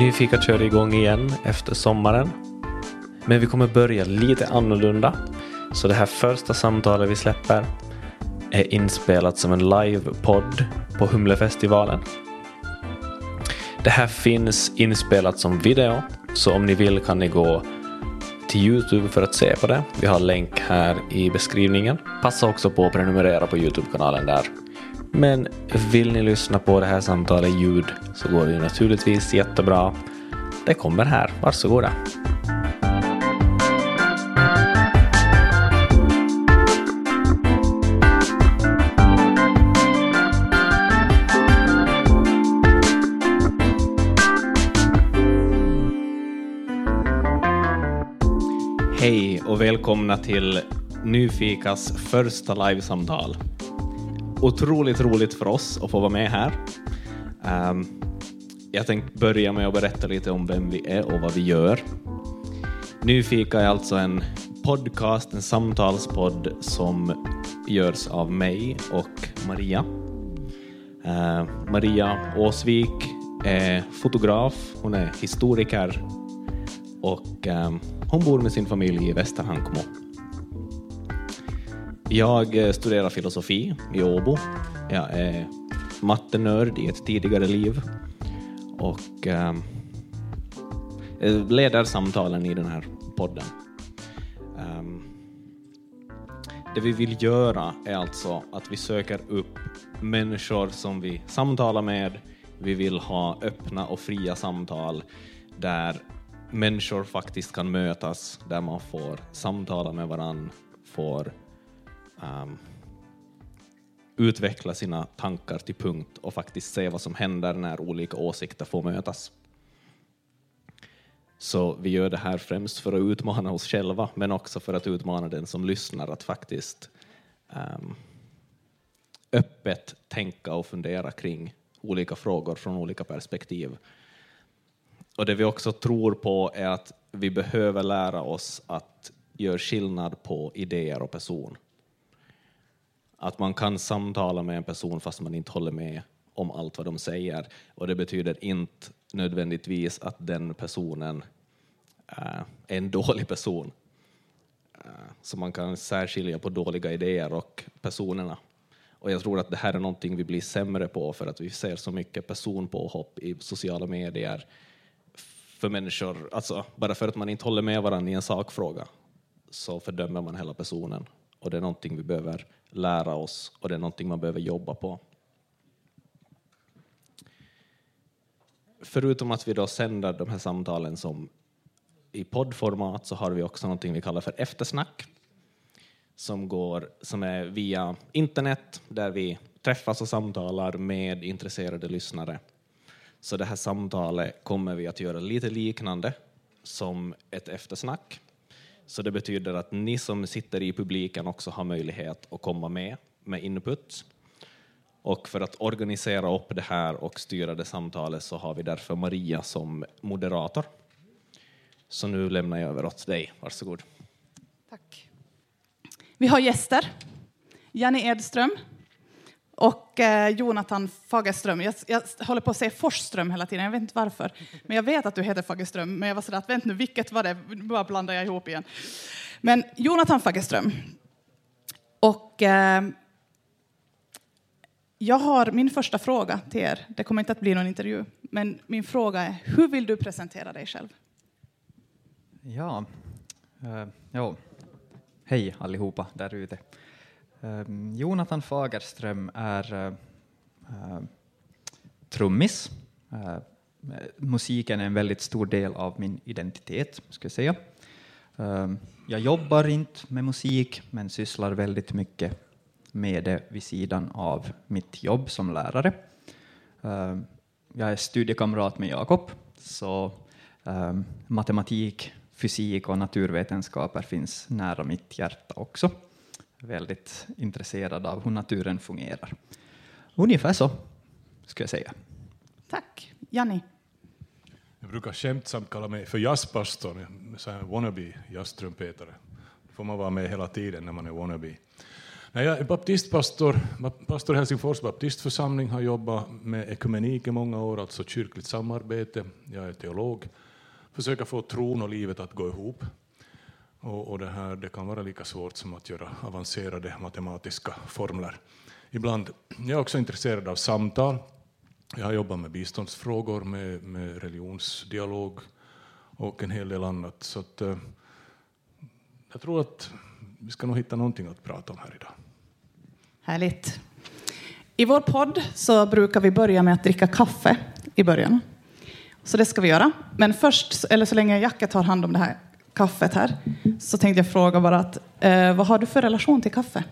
Nyfika kör igång igen efter sommaren. Men vi kommer börja lite annorlunda. Så det här första samtalet vi släpper är inspelat som en livepodd på Humlefestivalen. Det här finns inspelat som video, så om ni vill kan ni gå till Youtube för att se på det. Vi har länk här i beskrivningen. Passa också på att prenumerera på Youtube-kanalen där. Men vill ni lyssna på det här samtalet i ljud så går det ju naturligtvis jättebra. Det kommer här, varsågoda. Hej och välkomna till Nyfikas första livesamtal. Otroligt roligt för oss att få vara med här. Um, jag tänkte börja med att berätta lite om vem vi är och vad vi gör. Nyfika är alltså en podcast, en samtalspodd som görs av mig och Maria. Uh, Maria Åsvik är fotograf, hon är historiker och um, hon bor med sin familj i Västerhankmo. Jag eh, studerar filosofi i Åbo. Jag är mattenörd i ett tidigare liv och ehm, eh, leder samtalen i den här podden. Um, det vi vill göra är alltså att vi söker upp människor som vi samtalar med. Vi vill ha öppna och fria samtal där människor faktiskt kan mötas, där man får samtala med varann, får um, utveckla sina tankar till punkt och faktiskt se vad som händer när olika åsikter får mötas. Så vi gör det här främst för att utmana oss själva, men också för att utmana den som lyssnar att faktiskt um, öppet tänka och fundera kring olika frågor från olika perspektiv. Och det vi också tror på är att vi behöver lära oss att göra skillnad på idéer och person. Att man kan samtala med en person fast man inte håller med om allt vad de säger. Och det betyder inte nödvändigtvis att den personen eh, är en dålig person. Eh, så man kan särskilja på dåliga idéer och personerna. Och jag tror att det här är någonting vi blir sämre på för att vi ser så mycket personpåhopp i sociala medier för människor, alltså bara för att man inte håller med varandra i en sakfråga så fördömer man hela personen. Och det är någonting vi behöver lära oss och det är någonting man behöver jobba på. Förutom att vi då sänder de här samtalen som i poddformat så har vi också någonting vi kallar för eftersnack som, går, som är via internet där vi träffas och samtalar med intresserade lyssnare. Så det här samtalet kommer vi att göra lite liknande som ett eftersnack. Så det betyder att ni som sitter i publiken också har möjlighet att komma med med input. Och för att organisera upp det här och styra det samtalet så har vi därför Maria som moderator. Så nu lämnar jag över åt dig. Varsågod. Tack. Vi har gäster. Janne Edström och eh, Jonathan Fagerström. Jag, jag, håller på att säga Forsström hela tiden, jag vet inte varför. Men jag vet att du heter Fagerström, men jag var sådär att vänta nu, vilket var det? Nu Bara blandar jag ihop igen. Men Jonathan Fagerström. Och eh, jag har min första fråga till er. Det kommer inte att bli någon intervju, men min fråga är hur vill du presentera dig själv? Ja, uh, ja. hej allihopa där ute. Um, Jonathan Fagerström är uh, uh, trummis. Uh, musiken är en väldigt stor del av min identitet, ska jag säga. Ehm, jag jobbar inte med musik, men sysslar väldigt mycket med det vid sidan av mitt jobb som lärare. Ehm, jag är studiekamrat med Jakob, så matematik, fysik och naturvetenskaper finns nära mitt hjärta också väldigt intresserad av hur naturen fungerar. Ungefär så, skulle jag säga. Tack. Janni? Jag brukar skämtsamt kalla mig för jazzpastorn, här wannabe jazztrumpetare. Då får man vara med hela tiden när man är wannabe. Nej, jag är baptistpastor, pastor i Helsingfors baptistförsamling, har jobbat med ekumenik i många år, alltså kyrkligt samarbete. Jag är teolog, försöker få tron och livet att gå ihop. Och, och det, här, det kan vara lika svårt som att göra avancerade matematiska formler. Ibland. Jag är också intresserad av samtal. Jag har jobbat med biståndsfrågor, med, med religionsdialog och en hel del annat. Så att, eh, jag tror att vi ska nog hitta någonting att prata om här idag. Härligt. I vår podd så brukar vi börja med att dricka kaffe i början. Så det ska vi göra. Men först, eller så länge Jacke tar hand om det här kaffet här, så tänkte jag fråga bara att eh, vad har du för relation till kaffe?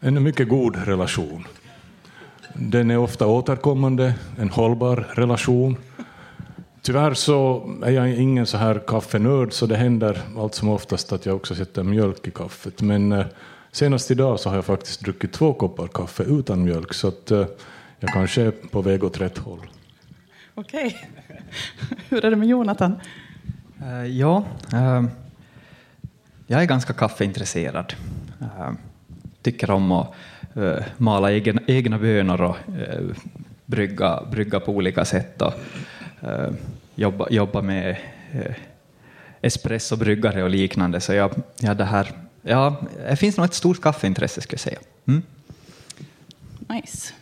En mycket god relation. Den är ofta återkommande, en hållbar relation. Tyvärr så är jag ingen så här kaffenörd, så det händer allt som oftast att jag också sätter mjölk i kaffet. Men eh, senast idag så har jag faktiskt druckit två koppar kaffe utan mjölk, så att eh, jag kanske är på väg åt rätt håll. Okej. Hur är det med Jonathan? Uh, ja, uh, jag är ganska kaffeintresserad. Uh, tycker om att mala egna, egna bönor och brygga, brygga på olika sätt. Och, jobba, jobba med eh, espressobryggare och liknande. Så jag, ja, det, här, ja, det finns nog ett stort kaffeintresse skulle jag säga. Mm. Nice.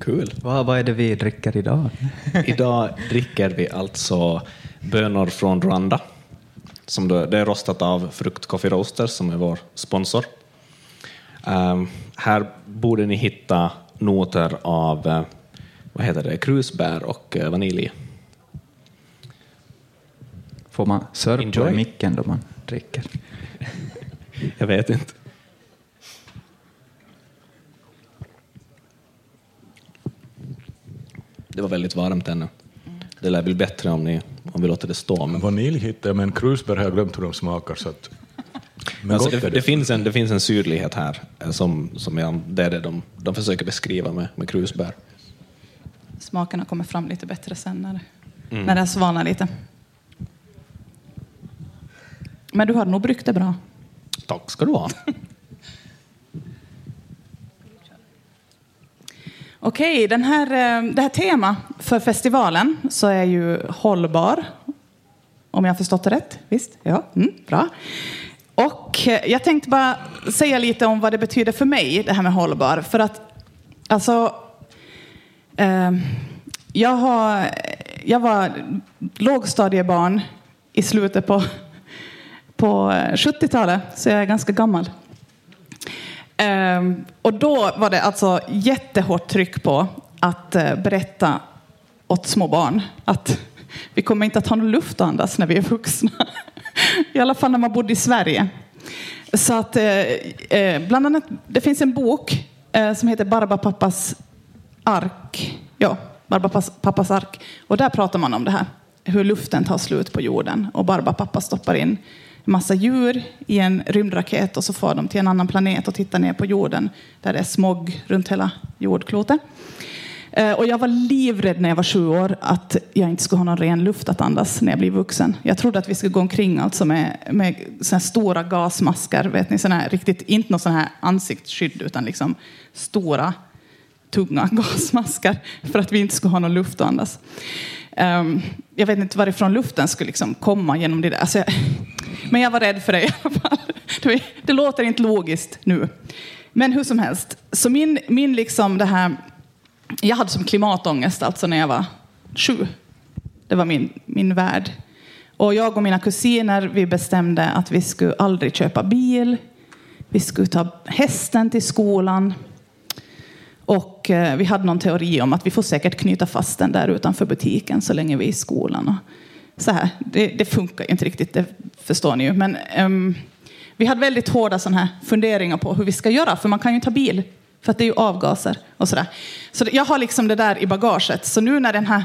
Kul. Vad, vad är det vi dricker idag? idag dricker vi alltså bönor från Rwanda. Som det, det är rostat av Frukt Coffee Roasters som är vår sponsor. Um, här borde ni hitta noter av uh, vad heter det, krusbär och uh, vanilj. Får man sörpla i micken då man dricker? Jag vet inte. Det var väldigt varmt ännu. Det lär bli bättre om, ni, om vi låter det stå. Men... Vanilj hittade jag, men krusbär har jag glömt hur de smakar. Så att... Men alltså, det, det, det, finns en, det finns en syrlighet här, eh, som, som jag, det är det de, de försöker beskriva med, med krusbär. Smakerna kommer fram lite bättre sen när, mm. när det svalnar lite. Men du har nog bryggt det bra. Tack ska du ha. Okej, den här, eh, det här tema för festivalen så är ju hållbar. Om jag har förstått det rätt? Visst? Ja, mm, bra. Och eh, jag tänkte bara säga lite om vad det betyder för mig, det här med hållbar. För att, alltså, eh, jag, har, jag var lågstadiebarn i slutet på på eh, 70-talet, så jag är ganska gammal. Um, och då var det alltså jättehårt tryck på att uh, berätta åt små barn att vi kommer inte att ha någon luft att andas när vi är vuxna. I alla fall när man bodde i Sverige. Så att, uh, bland annat, det finns en bok som heter Barbapappas ark. Ja, Barbapappas ark. Och där pratar man om det här. Hur luften tar slut på jorden. Och Barbapappa stoppar in massa djur i en rymdraket och så far de till en annan planet och tittar ner på jorden där det är smog runt hela jordklotet. Eh, och jag var livrädd när jag var sju år att jag inte skulle ha någon ren luft att andas när jag blir vuxen. Jag trodde att vi skulle gå omkring alltså med, med såna stora gasmasker, vet ni, såna här, riktigt, inte någon sån här ansiktsskydd utan liksom stora tunga gasmasker för att vi inte skulle ha någon luft att andas. Ehm, jag vet inte varifrån luften skulle liksom komma genom det där. Alltså jag, men jag var rädd för det i alla fall. Det, låter inte logiskt nu. Men hur som helst, så min, min liksom det här, jag hade som klimatångest alltså när jag var sju. Det var min, min värld. Och jag och mina kusiner vi bestämde att vi skulle aldrig köpa bil. Vi skulle ta hästen till skolan. Och eh, vi hade någon teori om att vi får säkert knyta fast den där utanför butiken så länge vi är i skolan. Så här, det, det funkar inte riktigt, det förstår ni ju. Men um, vi hade väldigt hårda såna här funderingar på hur vi ska göra, för man kan ju inte ha bil, för att det är ju avgaser och sådär. Så jag har liksom det där i bagaget. Så nu när den här,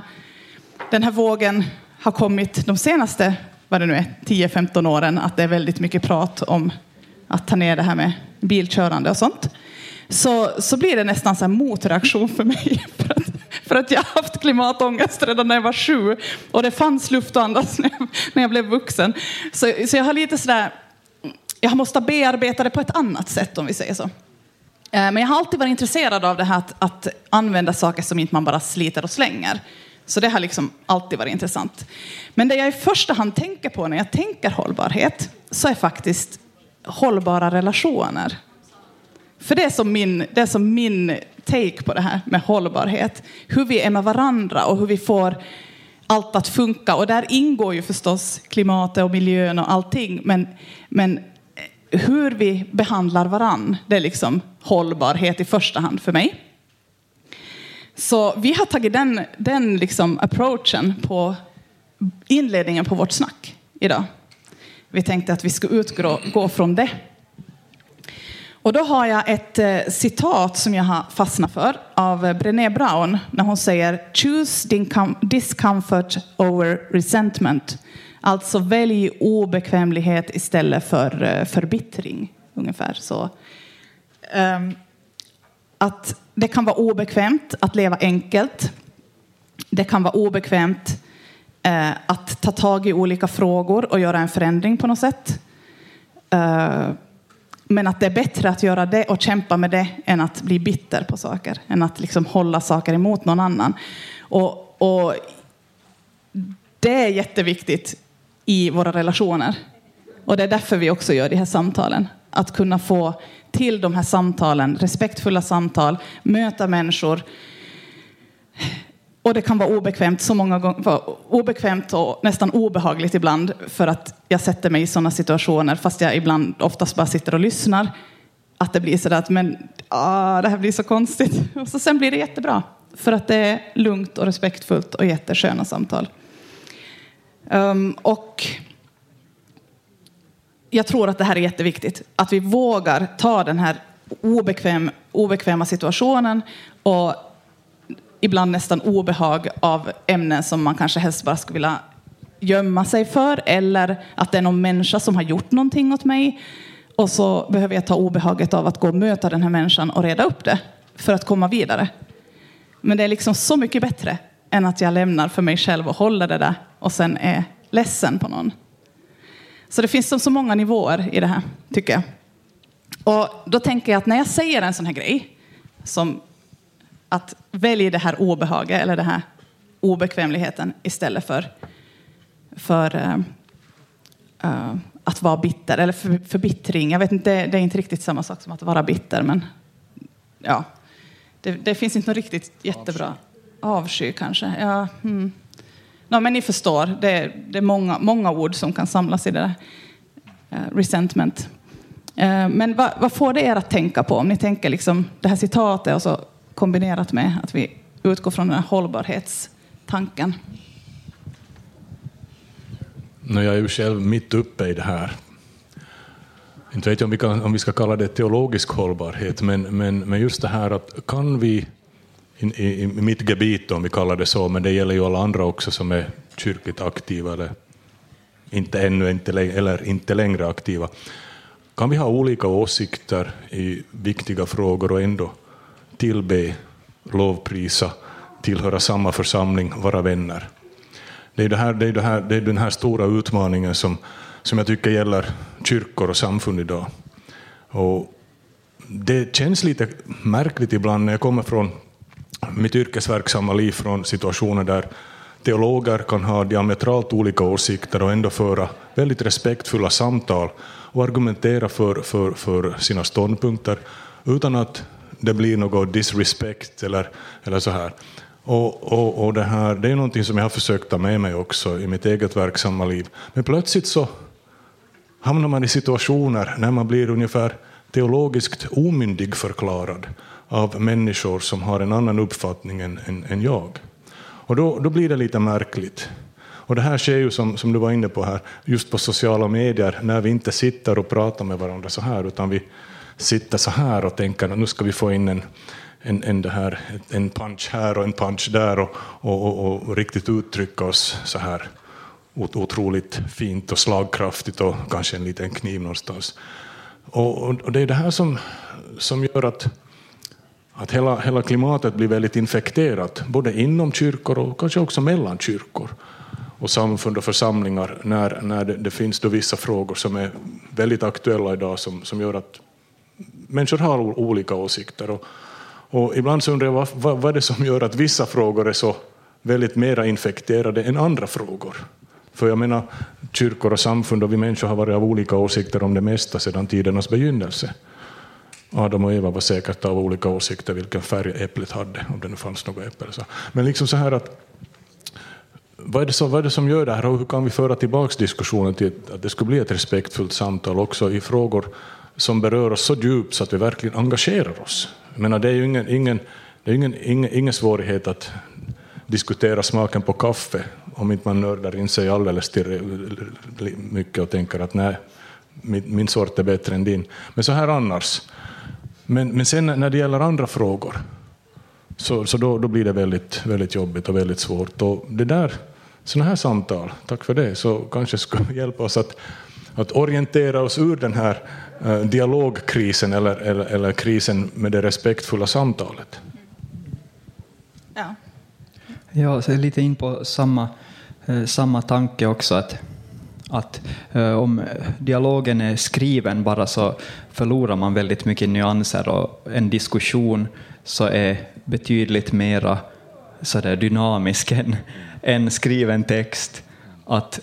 den här vågen har kommit de senaste, vad det nu är, 10-15 åren, att det är väldigt mycket prat om att ta ner det här med bilkörande och sånt, så, så blir det nästan så här motreaktion för mig. För att, för att jag har haft klimatångest redan när jag var sju och det fanns luft att andas när jag, när jag blev vuxen. Så, så jag har lite sådär jag måste bearbeta det på ett annat sätt om vi säger så. Eh, men jag har alltid varit intresserad av det här att, att använda saker som inte man bara sliter och slänger. Så det har liksom alltid varit intressant. Men det jag i första hand tänker på när jag tänker hållbarhet så är faktiskt hållbara relationer. För det är som min, det är som min take på det här med hållbarhet. Hur vi är med varandra och hur vi får allt att funka. Och där ingår ju förstås klimatet och miljön och allting. Men, men hur vi behandlar varann, det är liksom hållbarhet i första hand för mig. Så vi har tagit den, den liksom approachen på inledningen på vårt snack idag. Vi tänkte att vi skulle utgå från det. Och då har jag ett eh, citat som jag har fastnat för av eh, Brené Brown när hon säger Choose discomfort over resentment. Alltså välj obekvämlighet istället för eh, förbittring. Ungefär så. Um, att det kan vara obekvämt att leva enkelt. Det kan vara obekvämt eh, att ta tag i olika frågor och göra en förändring på något sätt. Uh, men att det är bättre att göra det och kämpa med det än att bli bitter på saker. Än att liksom hålla saker emot någon annan. Och, och det är jätteviktigt i våra relationer. Och det är därför vi också gör de här samtalen. Att kunna få till de här samtalen, respektfulla samtal, möta människor. Och det kan vara obekvämt, så många gånger, obekvämt och nästan obehagligt ibland för att jag sätter mig i sådana situationer fast jag ibland oftast bara sitter och lyssnar. Att det blir sådär att men, ah, det här blir så konstigt. Och så sen blir det jättebra för att det är lugnt och respektfullt och jättesköna samtal. Um, och jag tror att det här är jätteviktigt. Att vi vågar ta den här obekväm, obekväma situationen och ibland nästan obehag av ämnen som man kanske helst bara skulle vilja gömma sig för eller att det är någon människa som har gjort någonting åt mig och så behöver jag ta obehaget av att gå och möta den här människan och reda upp det för att komma vidare. Men det är liksom så mycket bättre än att jag lämnar för mig själv och håller det där och sen är ledsen på någon. Så det finns så många nivåer i det här, tycker jag. Och då tänker jag att när jag säger en sån här grej, som att välja det här obehaget eller den här obekvämligheten istället för, för uh, uh, att vara bitter, eller för, förbittring. Jag vet inte, det är inte riktigt samma sak som att vara bitter, men ja, det, det finns inte något riktigt jättebra. Avsky kanske. Ja, hmm. No, men ni förstår, det är, det är många, många ord som kan samlas i det där. Uh, resentment. Uh, men vad, vad, får det er att tänka på? Om ni tänker liksom det här citatet och så kombinerat med att vi utgår från den här hållbarhetstanken. No, jag är ju själv mitt uppe i det här. Inte vet jag om vi, kan, om vi ska kalla det teologisk hållbarhet, men, men, men just det här att kan vi i, i, i mitt gebit, om vi kallar det så, men det gäller ju alla andra också som är kyrkligt aktiva eller inte ännu inte, eller inte längre aktiva. Kan vi ha olika åsikter i viktiga frågor och ändå tillbe, lovprisa, tillhöra samma församling, vara vänner? Det är, det här, det är, det här, det är den här stora utmaningen som, som jag tycker gäller kyrkor och samfund idag. Och det känns lite märkligt ibland när jag kommer från mitt yrkesverksamma liv från situationer där teologer kan ha diametralt olika åsikter och ändå föra väldigt respektfulla samtal och argumentera för, för, för sina ståndpunkter utan att det blir något disrespect eller, eller så här. Och, och, och det, här, det är någonting som jag har försökt ta med mig också i mitt eget verksamma liv. Men plötsligt så hamnar man i situationer när man blir ungefär teologiskt omyndig förklarad av människor som har en annan uppfattning än, än, än jag. Och då, då blir det lite märkligt. Och det här sker ju som, som du var inne på här, just på sociala medier, när vi inte sitter och pratar med varandra så här, utan vi sitter så här och tänker att nu ska vi få in en, en, en, det här, en punch här och en punch där och, och, och, och riktigt uttrycka oss så här otroligt fint och slagkraftigt och kanske en liten kniv någonstans. Och, och, det är det här som, som gör att att hela, hela klimatet blir väldigt infekterat, både inom kyrkor och kanske också mellan kyrkor. och samfund och församlingar när, när det, det finns då vissa frågor som är väldigt aktuella idag som, som gör att människor har olika åsikter. Och, och ibland så undrar jag vad, vad, vad är det som gör att vissa frågor är så väldigt mera infekterade än andra frågor. För jag menar, kyrkor och samfund och vi människor har varit av olika åsikter om det mesta sedan tidernas begynnelse. Adam och Eva var säkert av olika åsikter vilken färg äpplet hade, om det nu fanns något äpple. Men liksom så här att vad är, det som, vad är det som gör det här och hur kan vi föra tillbaka diskussionen till att det skulle bli ett respektfullt samtal också i frågor som berör oss så djupt så att vi verkligen engagerar oss? Jag menar, det är ju ingen, ingen, det är ingen, ingen, ingen svårighet att diskutera smaken på kaffe om inte man nördar in sig alldeles till mycket och tänker att nej, min, min sort är bättre än din. Men så här annars. Men, men sen när det gäller andra frågor så, så då, då blir det väldigt, väldigt jobbigt och väldigt svårt. Och det där, sådana här samtal, tack för det, så kanske skulle hjälpa oss att, att orientera oss ur den här dialogkrisen eller, eller, eller krisen med det respektfulla samtalet. Ja. Ja, så lite in på samma, eh, samma tanke också. att att eh, om dialogen är skriven bara så förlorar man väldigt mycket nyanser och en diskussion så är betydligt mera så där dynamisk än, än skriven text. Att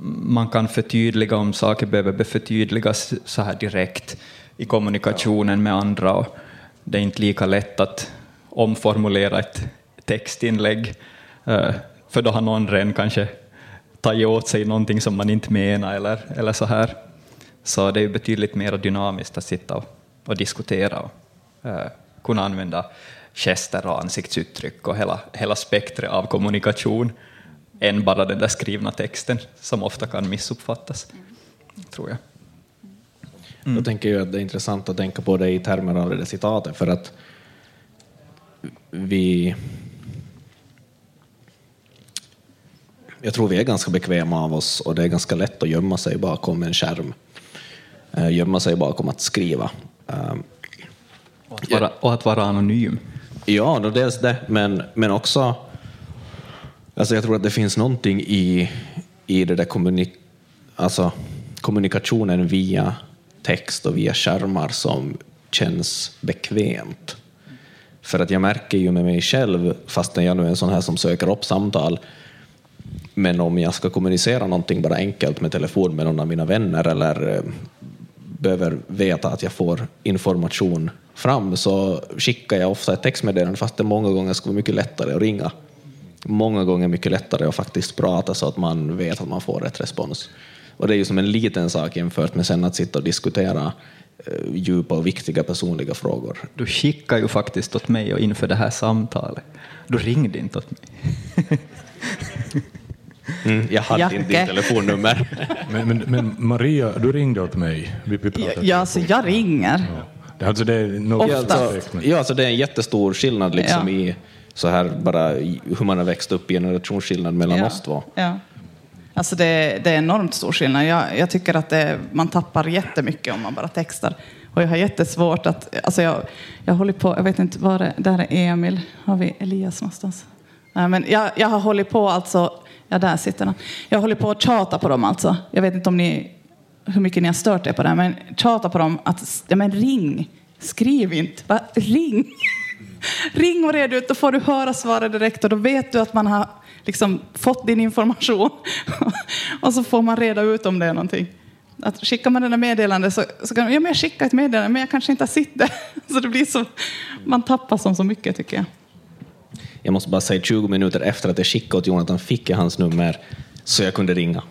man kan förtydliga om saker behöver förtydligas så här direkt i kommunikationen med andra. Och det är inte lika lätt att omformulera ett textinlägg, eh, för då har någon redan kanske tagit åt sig någonting som man inte menar eller, eller så här. Så det är betydligt mer dynamiskt att sitta och, och diskutera och eh, kunna använda gester och ansiktsuttryck och hela, hela spektret av kommunikation än bara den där skrivna texten som ofta kan missuppfattas, tror jag. Mm. Jag tänker ju att det är intressant att tänka på det i termer av det citatet för att vi jag tror vi är ganska bekväma av oss och det är ganska lätt att gömma sig bakom en skärm. Uh, gömma sig bakom att skriva. Uh, och, att vara, och att vara anonym. Ja, då dels det, men, men också alltså jag tror att det finns någonting i, i det där kommunik alltså kommunikationen via text och via skärmar som känns bekvämt. För att jag märker ju med mig själv, fastän jag nu är en sån här som söker upp samtal, men om jag ska kommunicera någonting bara enkelt med telefon med någon av mina vänner eller eh, behöver veta att jag får information fram så skickar jag ofta ett textmeddelande fast det många gånger skulle vara mycket lättare att ringa. Många gånger mycket lättare att faktiskt prata så att man vet att man får rätt respons. Och det är ju som en liten sak jämfört med sen att sitta och diskutera eh, djupa och viktiga personliga frågor. Du skickar ju faktiskt åt mig och inför det här samtalet. Du ringde inte åt mig. Mm, jag hade Jacke. inte ditt telefonnummer. men, men, men, Maria, du ringde åt mig. Vi, vi ja, alltså, jag ringer. Ja. Det, alltså, det är något alltså, ja, alltså, det är en jättestor skillnad liksom, ja. i så här bara hur man har växt upp, generationsskillnad mellan ja. oss två. Ja. Alltså det, det är enormt stor skillnad. Jag, jag tycker att det, man tappar jättemycket om man bara textar. Och jag har jättesvårt att... Alltså jag, jag håller på, jag vet inte var det... Där är Emil. Har vi Elias någonstans? Nej, men jag, jag har hållit på alltså Ja, där sitter han. Jag håller på att tjata på dem alltså. Jag vet inte om ni, hur mycket ni har stört er på det, men tjata på dem att, ja men ring, skriv inte, bara ring. Ring och red ut, då får du höra svaret direkt och då vet du att man har liksom fått din information. och så får man reda ut om det är någonting. Att skickar man den där meddelandet så, så kan ja, men jag ett meddelande men jag kanske inte har sitt där. så det blir så, man tappar som så mycket tycker jag. Jag måste bara säga 20 minuter efter att jag skickade åt Jonathan fick jag hans nummer så jag kunde ringa.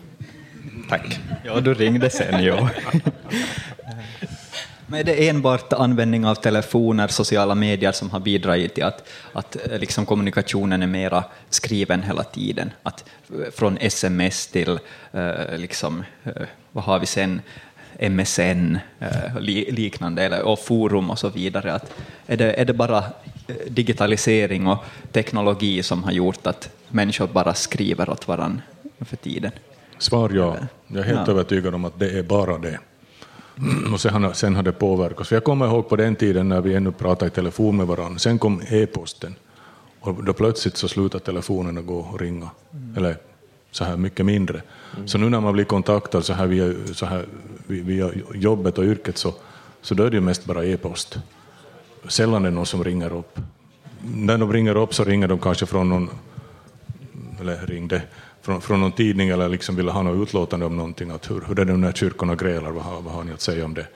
Tack. Ja, du ringde sen, ja. Men är det enbart användning av telefoner, sociala medier som har bidragit till att, att eh, liksom kommunikationen är mera skriven hela tiden? Att eh, från sms till, uh, liksom, uh, vad har vi sen, MSN, uh, liknande, eller, och forum och så vidare. Att är, det, är det bara digitalisering och teknologi som har gjort att människor bara skriver åt varandra för tiden? Svar ja. Jag är helt ja. övertygad om att det är bara det. Och sen, sen har det påverkat. jag kommer ihåg på den tiden när vi ännu pratade i telefon med varandra. Sen kom e-posten och då plötsligt så slutade telefonen att gå och ringa. Mm. Eller så här mycket mindre. Så nu när man blir kontaktad så här via, så här via jobbet och yrket så, så då är det ju mest bara e-post. Sällan är det någon som ringer upp. När de ringer upp så ringer de kanske från någon, eller ringde, från, från någon tidning eller liksom ville ha något utlåtande om någonting, att hur, hur är det nu när kyrkorna grälar, vad har, vad har ni att säga om det?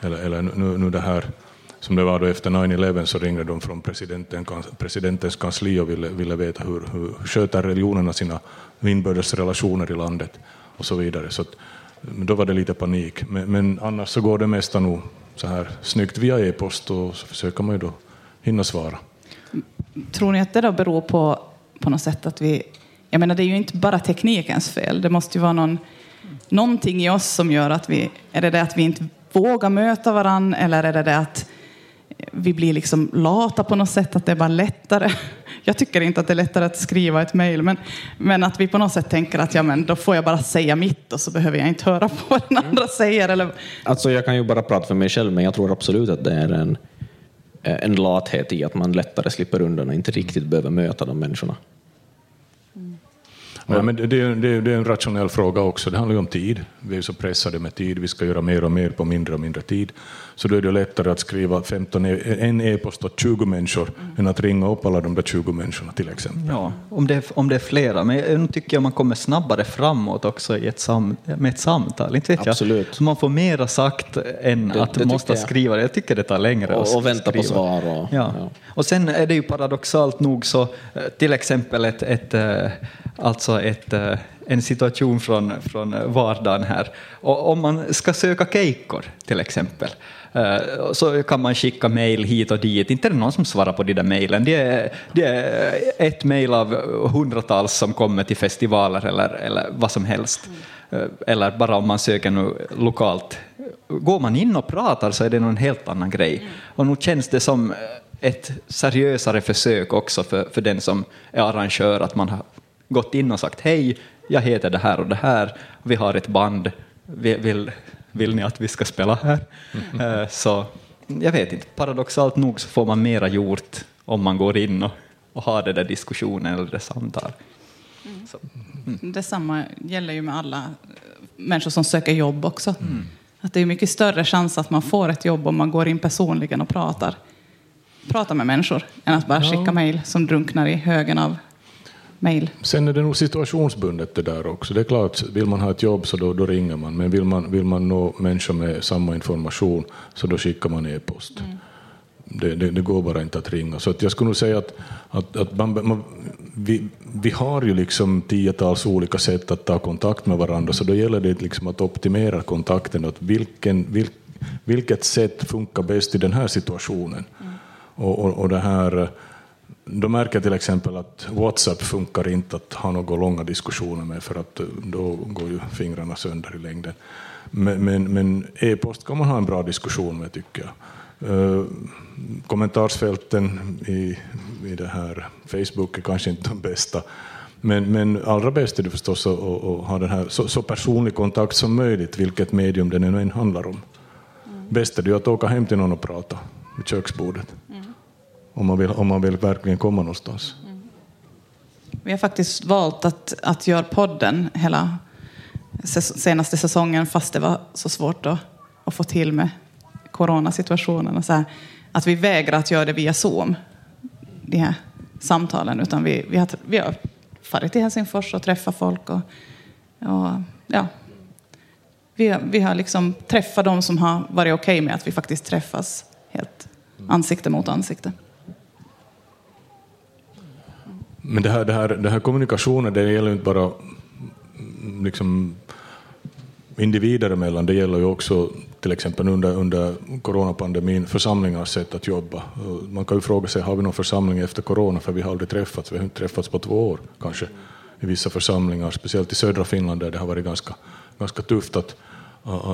Eller, eller nu, nu det här som det var då efter 9-11 så ringde de från presidenten, presidentens kansli och ville, ville veta hur, hur sköter religionerna sina inbördes relationer i landet och så vidare. Så att, då var det lite panik. Men, men, annars så går det mesta nog så här snyggt via e-post och så försöker man ju då hinna svara. Tror ni att det då beror på, på något sätt att vi... Jag menar, det är ju inte bara teknikens fel. Det måste ju vara någon, någonting i oss som gör att vi... Är det det att vi inte vågar möta varandra eller är det det att vi blir liksom lata på något sätt, att det är bara lättare. Jag tycker inte att det är lättare att skriva ett mejl, men, men att vi på något sätt tänker att ja, men då får jag bara säga mitt och så behöver jag inte höra på vad den andra säger. Eller... Alltså jag kan ju bara prata för mig själv, men jag tror absolut att det är en, en lathet i att man lättare slipper undan och inte riktigt behöver möta de människorna. Ja, men det, det, det, är en rationell fråga också. Det handlar ju om tid. Vi är så pressade med tid. Vi ska göra mer och mer på mindre och mindre tid. Så då är det lättare att skriva 15, e, en e-post åt 20 människor mm. än att ringa upp alla de där 20 människorna till exempel. Ja, om det, är, om det är flera. Men nu tycker jag man kommer snabbare framåt också i ett sam, med ett samtal. Inte vet Absolut. Jag. Man får mera sagt än det, att det måste jag. skriva det. Jag tycker det tar längre och, att och vänta skriva. på svar. Och, ja. ja. och sen är det ju paradoxalt nog så, eh, till exempel ett, ett eh, alltså ett eh, en situation från, från vardagen här. Och om man ska söka kejkor till exempel, eh, så kan man skicka mejl hit och dit. Inte är det någon som svarar på de där mejlen. Det är, det är ett mejl av hundratals som kommer till festivaler eller, eller vad som helst. Eh, eller bara om man söker nu lokalt. Går man in och pratar så är det en helt annan grej. Och nu känns det som ett seriösare försök också för, för den som är arrangör, att man har gått in och sagt hej, jag heter det här och det här, vi har ett band, vill, vill ni att vi ska spela här? Mm. Så jag vet inte, paradoxalt nog så får man mera gjort om man går in och, och har den där diskussionen eller det samtal. Mm. Mm. Detsamma gäller ju med alla eh, människor som söker jobb också. Mm. Att det är mycket större chans att man får ett jobb om man går in personligen och pratar, pratar med människor än att bara skicka mejl som drunknar i högen av mail. Sen är det nog situationsbundet det där också. Det är klart, vill man ha ett jobb så då, då ringer man, men vill man, vill man nå människor med samma information så då skickar man e-post. Mm. Det, det, det, går bara inte att ringa. Så att jag skulle nog säga att, att, att man, man, vi, vi har ju liksom tiotals olika sätt att ta kontakt med varandra, så då gäller det liksom att optimera kontakten. Att vilken, vil, vilket sätt funkar bäst i den här situationen? Mm. Och, och, och det här då märker jag till exempel att WhatsApp funkar inte att ha några långa diskussioner med för att då går ju fingrarna sönder i längden. Men, men, men e-post kan man ha en bra diskussion med tycker jag. Uh, kommentarsfälten i, i det här Facebook är kanske inte de bästa. Men, men allra bäst är det förstås att, att ha den här så, så, personlig kontakt som möjligt, vilket medium det än handlar om. Mm. Bäst är det att åka hem till någon och prata vid köksbordet. Mm om man vill, om man vill verkligen komma någonstans. Mm. Vi har faktiskt valt att, att göra podden hela senaste säsongen fast det var så svårt att, att få till med coronasituationen. Och så här, att vi vägrar att göra det via Zoom, de här samtalen, utan vi, vi, har, vi har farit till Helsingfors och träffat folk. Och, och ja, vi, har, vi har liksom träffat de som har varit okej okay med att vi faktiskt träffas helt ansikte mot ansikte. Men det här, det här, det här kommunikationen, det gäller inte bara mm, liksom individer emellan, det gäller ju också till exempel under, under coronapandemin församlingars sätt att jobba. Man kan ju fråga sig, har vi någon församling efter corona, för vi har aldrig träffats, vi har inte träffats på två år kanske i vissa församlingar, speciellt i södra Finland där det har varit ganska, ganska tufft att,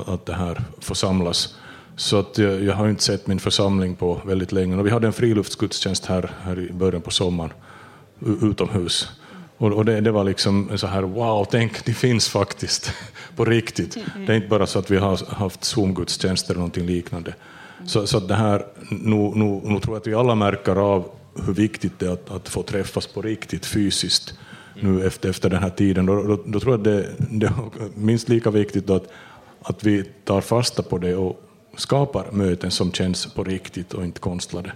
att det här får samlas. Så att jag, jag har inte sett min församling på väldigt länge. Och vi hade en friluftsgudstjänst här, här i början på sommaren utomhus. Och, och det, det, var liksom så här, wow, tänk, det finns faktiskt på riktigt. Det är inte bara så att vi har haft Zoom-gudstjänster eller någonting liknande. Så, så det här, nu, nu, nu tror jag att vi alla märker av hur viktigt det är att, att få träffas på riktigt fysiskt. nu efter, efter den här tiden, då, då, då tror jag att det, det är minst lika viktigt att, att vi tar fasta på det och skapar möten som känns på riktigt och inte konstlade.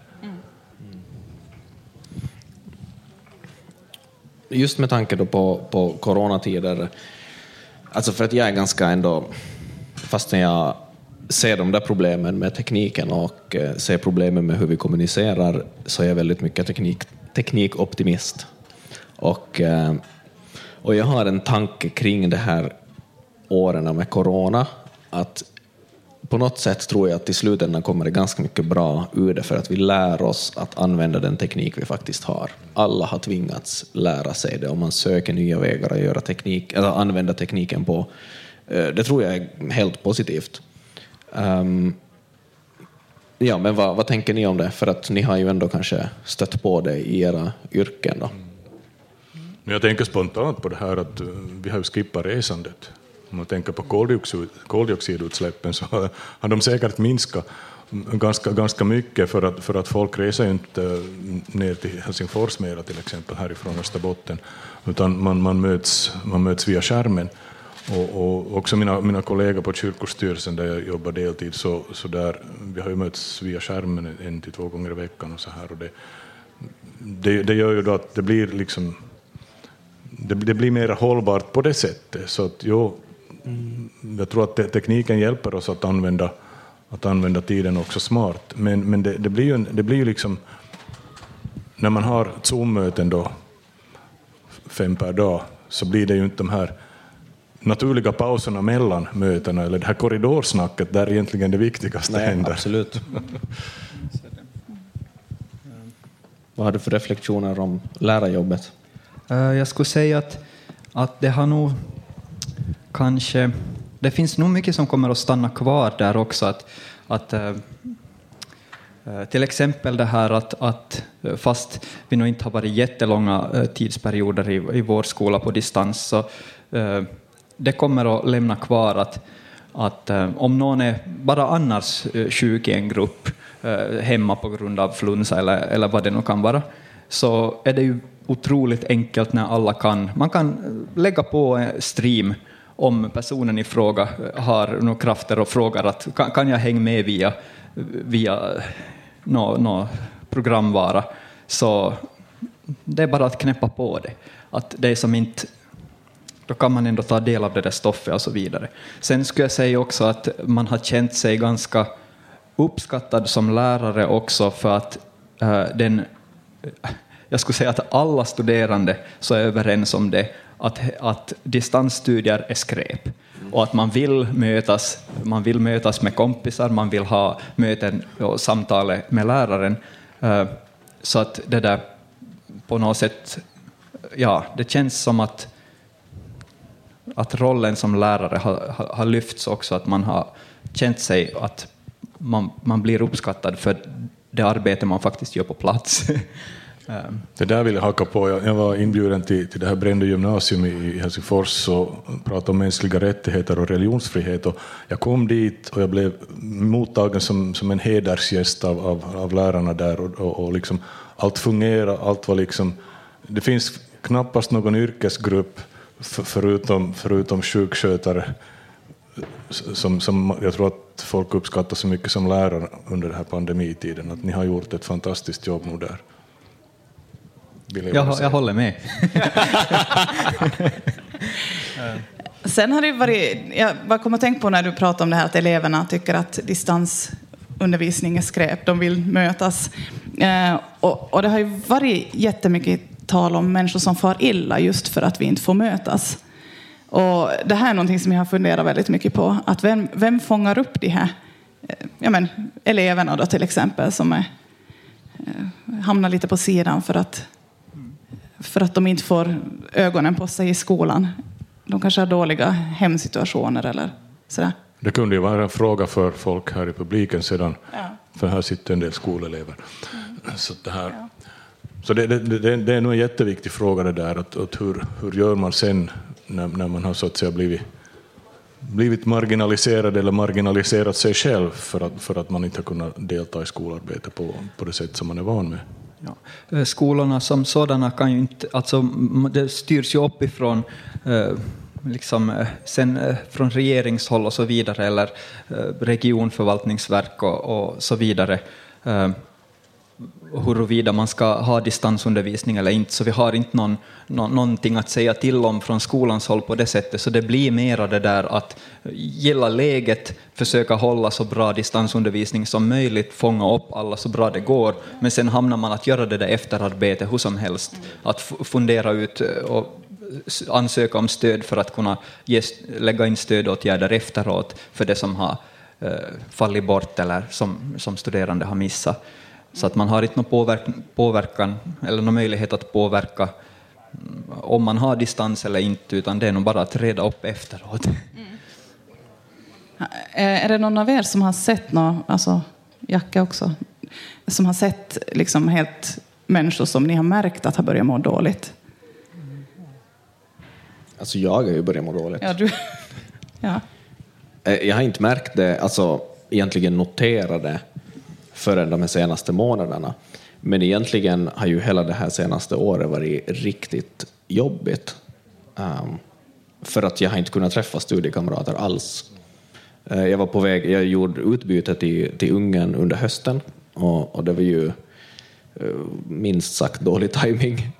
Just med tanke då på, på coronatider, alltså för att jag är ganska ändå, fastän jag ser de där problemen med tekniken och eh, ser problemen med hur vi kommunicerar, så är jag väldigt mycket teknik, teknikoptimist. Och, eh, och jag har en tanke kring det här åren med corona, att på något sätt tror jag att i slutändan kommer det ganska mycket bra ur det för att vi lär oss att använda den teknik vi faktiskt har. Alla har tvingats lära sig det och man söker nya vägar att göra teknik, eller använda tekniken på. Eh, det tror jag är helt positivt. Um, ja, men vad, vad, tänker ni om det? För att ni har ju ändå kanske stött på det i era yrken. Då. Mm. Jag tänker spontant på det här att eh, vi har ju skippat resandet. Om man tänker på koldioxid, koldioxidutsläppen så har de säkert minskat ganska, ganska mycket för att, för att folk reser ju inte eh, ner till Helsingfors mera till exempel härifrån Österbotten, utan man, man, möts, man möts via skärmen. Och, och också mina, mina kollegor på kyrkostyrelsen där jag jobbar deltid, så, så där, vi har ju mötts via skärmen en till två gånger i veckan och så här. Och det, det, det gör ju då att det blir liksom det, det blir mer hållbart på det sättet. Så att, jo, jag tror att tekniken hjälper oss att använda, att använda tiden också smart. Men, men det, det blir ju, det blir ju liksom, när man har Zoom-möten då, fem per dag, så blir det ju inte de här naturliga pauserna mellan mötena, eller det här korridorsnacket, där egentligen det viktigaste Nej, händer. Absolut. Vad har du för reflektioner om lärarjobbet? Eh, jag skulle säga att, att det har nog kanske... Det finns nog mycket som kommer att stanna kvar där också. Att, att, eh, eh, till exempel det här att, att eh, fast vi nog inte har varit jättelånga tidsperioder i, i vår skola på distans, så det kommer att lämna kvar att, att om någon är bara annars sjuk i en grupp, hemma på grund av flunsa eller, eller vad det nu kan vara, så är det ju otroligt enkelt när alla kan. Man kan lägga på stream om personen i fråga eh, har några krafter och frågar att kan, kan jag hänga med via, via någon no programvara, så det är bara att knäppa på det. Att det som inte då kan man ändå ta del av det där stoffet och så vidare. Sen skulle jag säga också att man har känt sig ganska uppskattad som lärare också för att uh, den, eh, jag skulle säga att alla studerande så är överens om det, att, att distansstudier är skräp och att man vill mötas, man vill mötas med kompisar, man vill ha möten och samtal med läraren. Eh, så att det där på något sätt, ja, det känns som att, att rollen som lärare har, har, har lyfts också, att man har känt sig att man, man blir uppskattad för det arbete man faktiskt gör på plats. Ehm. Det där vill jag haka på. Jag, var inbjuden till, till det här Brände gymnasium i Helsingfors och pratade om mänskliga rättigheter och religionsfrihet. Och jag kom dit och jag blev mottagen som, som en hedersgäst av, av, av lärarna där. Och, och, och liksom, allt fungerade, allt var liksom... Det finns knappast någon yrkesgrupp för, förutom, förutom sjukskötare som, som jag tror att folk uppskattar så mycket som lärare under den här pandemitiden. Att ni har gjort ett fantastiskt jobb nu där. Jag, jag håller med. Sen har det varit, jag bara kom att tänka på när du pratade om det här att eleverna tycker att distansundervisning är skräp, de vill mötas. Eh, och, och, det har ju varit jättemycket tal om människor som far illa just för att vi inte får mötas. Och det här är någonting som jag har funderat väldigt mycket på, att vem, vem fångar upp de här eh, ja men, eleverna då till exempel som är, eh, hamnar lite på sidan för att för att de inte får ögonen på sig i skolan. De kanske har dåliga hemsituationer eller sådär. Det kunde ju vara en fråga för folk här i publiken sedan, ja. för här sitter en del skolelever. Mm. Så, det, här, ja. så det, det, det, är nog en jätteviktig fråga det där, att, att hur, hur gör man sen när, när man har så att säga blivit, blivit marginaliserad eller marginaliserat sig själv för att, för att man inte har kunnat delta i skolarbete på, på det sätt som man är van med. Ja. Eh, skolorna som sådana kan ju inte, alltså det styrs ju uppifrån, eh, liksom, eh, sen eh, från regeringshåll och så vidare, eller regionförvaltningsverk och, och så vidare. Huruvida man ska ha distansundervisning eller inte, så vi har inte någon, nå- någonting att säga till om från skolans håll på det sättet, så det blir mera det där att gilla läget, försöka hålla så bra distansundervisning som möjligt, fånga upp alla så bra det går, men sen hamnar man att göra det där efterarbetet hur som helst, att fundera ut eh, och ansöka om stöd för att kunna ge, lägga in stödåtgärder efteråt för det som har eh, fallit bort eller som, som studerande har missat. Så att man har inte någon påverk, påverkan eller någon möjlighet att påverka mm, om man har distans eller inte, utan det är nog bara att reda upp efteråt. Eh, Är det någon av er som har sett något, alltså Jacke också, som har sett liksom helt människor som ni har märkt att har börjat må dåligt? Alltså jag har ju börjat må dåligt. Ja, du. ja. Eh, Jag har inte märkt det, alltså egentligen noterat det förrän de senaste månaderna. Men egentligen har ju hela det här senaste året varit riktigt jobbigt. Um, för att jag har inte kunnat träffa studiekamrater alls. Uh, jag var på väg, jag gjorde utbyte till, till Ungern under hösten och, och det var ju uh, minst sagt dålig timing.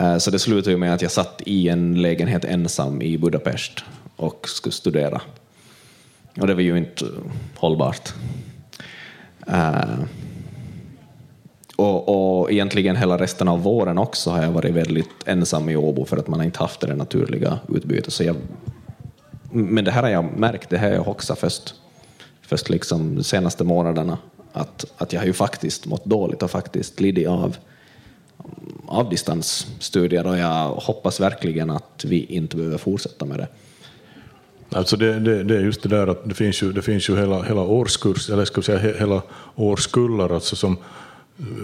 Uh, Så det slutade ju med att jag satt i en lägenhet ensam i Budapest och skulle studera. Och det var ju inte hållbart. Uh, och, och egentligen hela resten av våren också har jag varit väldigt ensam i Åbo för att man inte haft det naturliga utbytet. Så jag, men det här har jag märkt, det här har jag också först, först liksom de senaste månaderna, att, att jag har ju faktiskt mått dåligt och faktiskt lidit av, av distansstudier och jag hoppas verkligen att vi inte behöver fortsätta med det. Alltså det, det, det är just det där att det finns ju, det finns ju hela, hela årskurs, eller ska vi säga he- hela årskullar alltså som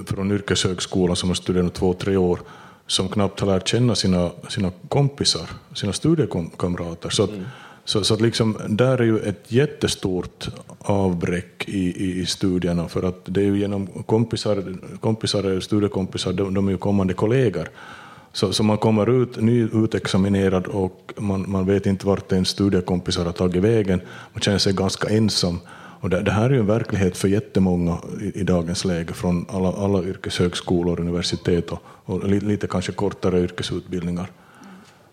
från yrkeshögskolan som har studerat två, tre år som knappt har lärt känna sina, sina kompisar, sina studiekamrater. Så att, så, så att liksom, där är ju ett jättestort avbräck i, i, i studierna för att det är ju genom kompisar, kompisar studiekompisar, de, de är ju kommande kollegor. Så, så man kommer ut nyutexaminerad och man, man vet inte vart ens studiekompisar har tagit vägen. Man känner sig ganska ensam. Och det, det här är ju en verklighet för jättemånga i, i dagens läge från alla, alla yrkeshögskolor, universitet och, och li, lite kanske kortare yrkesutbildningar.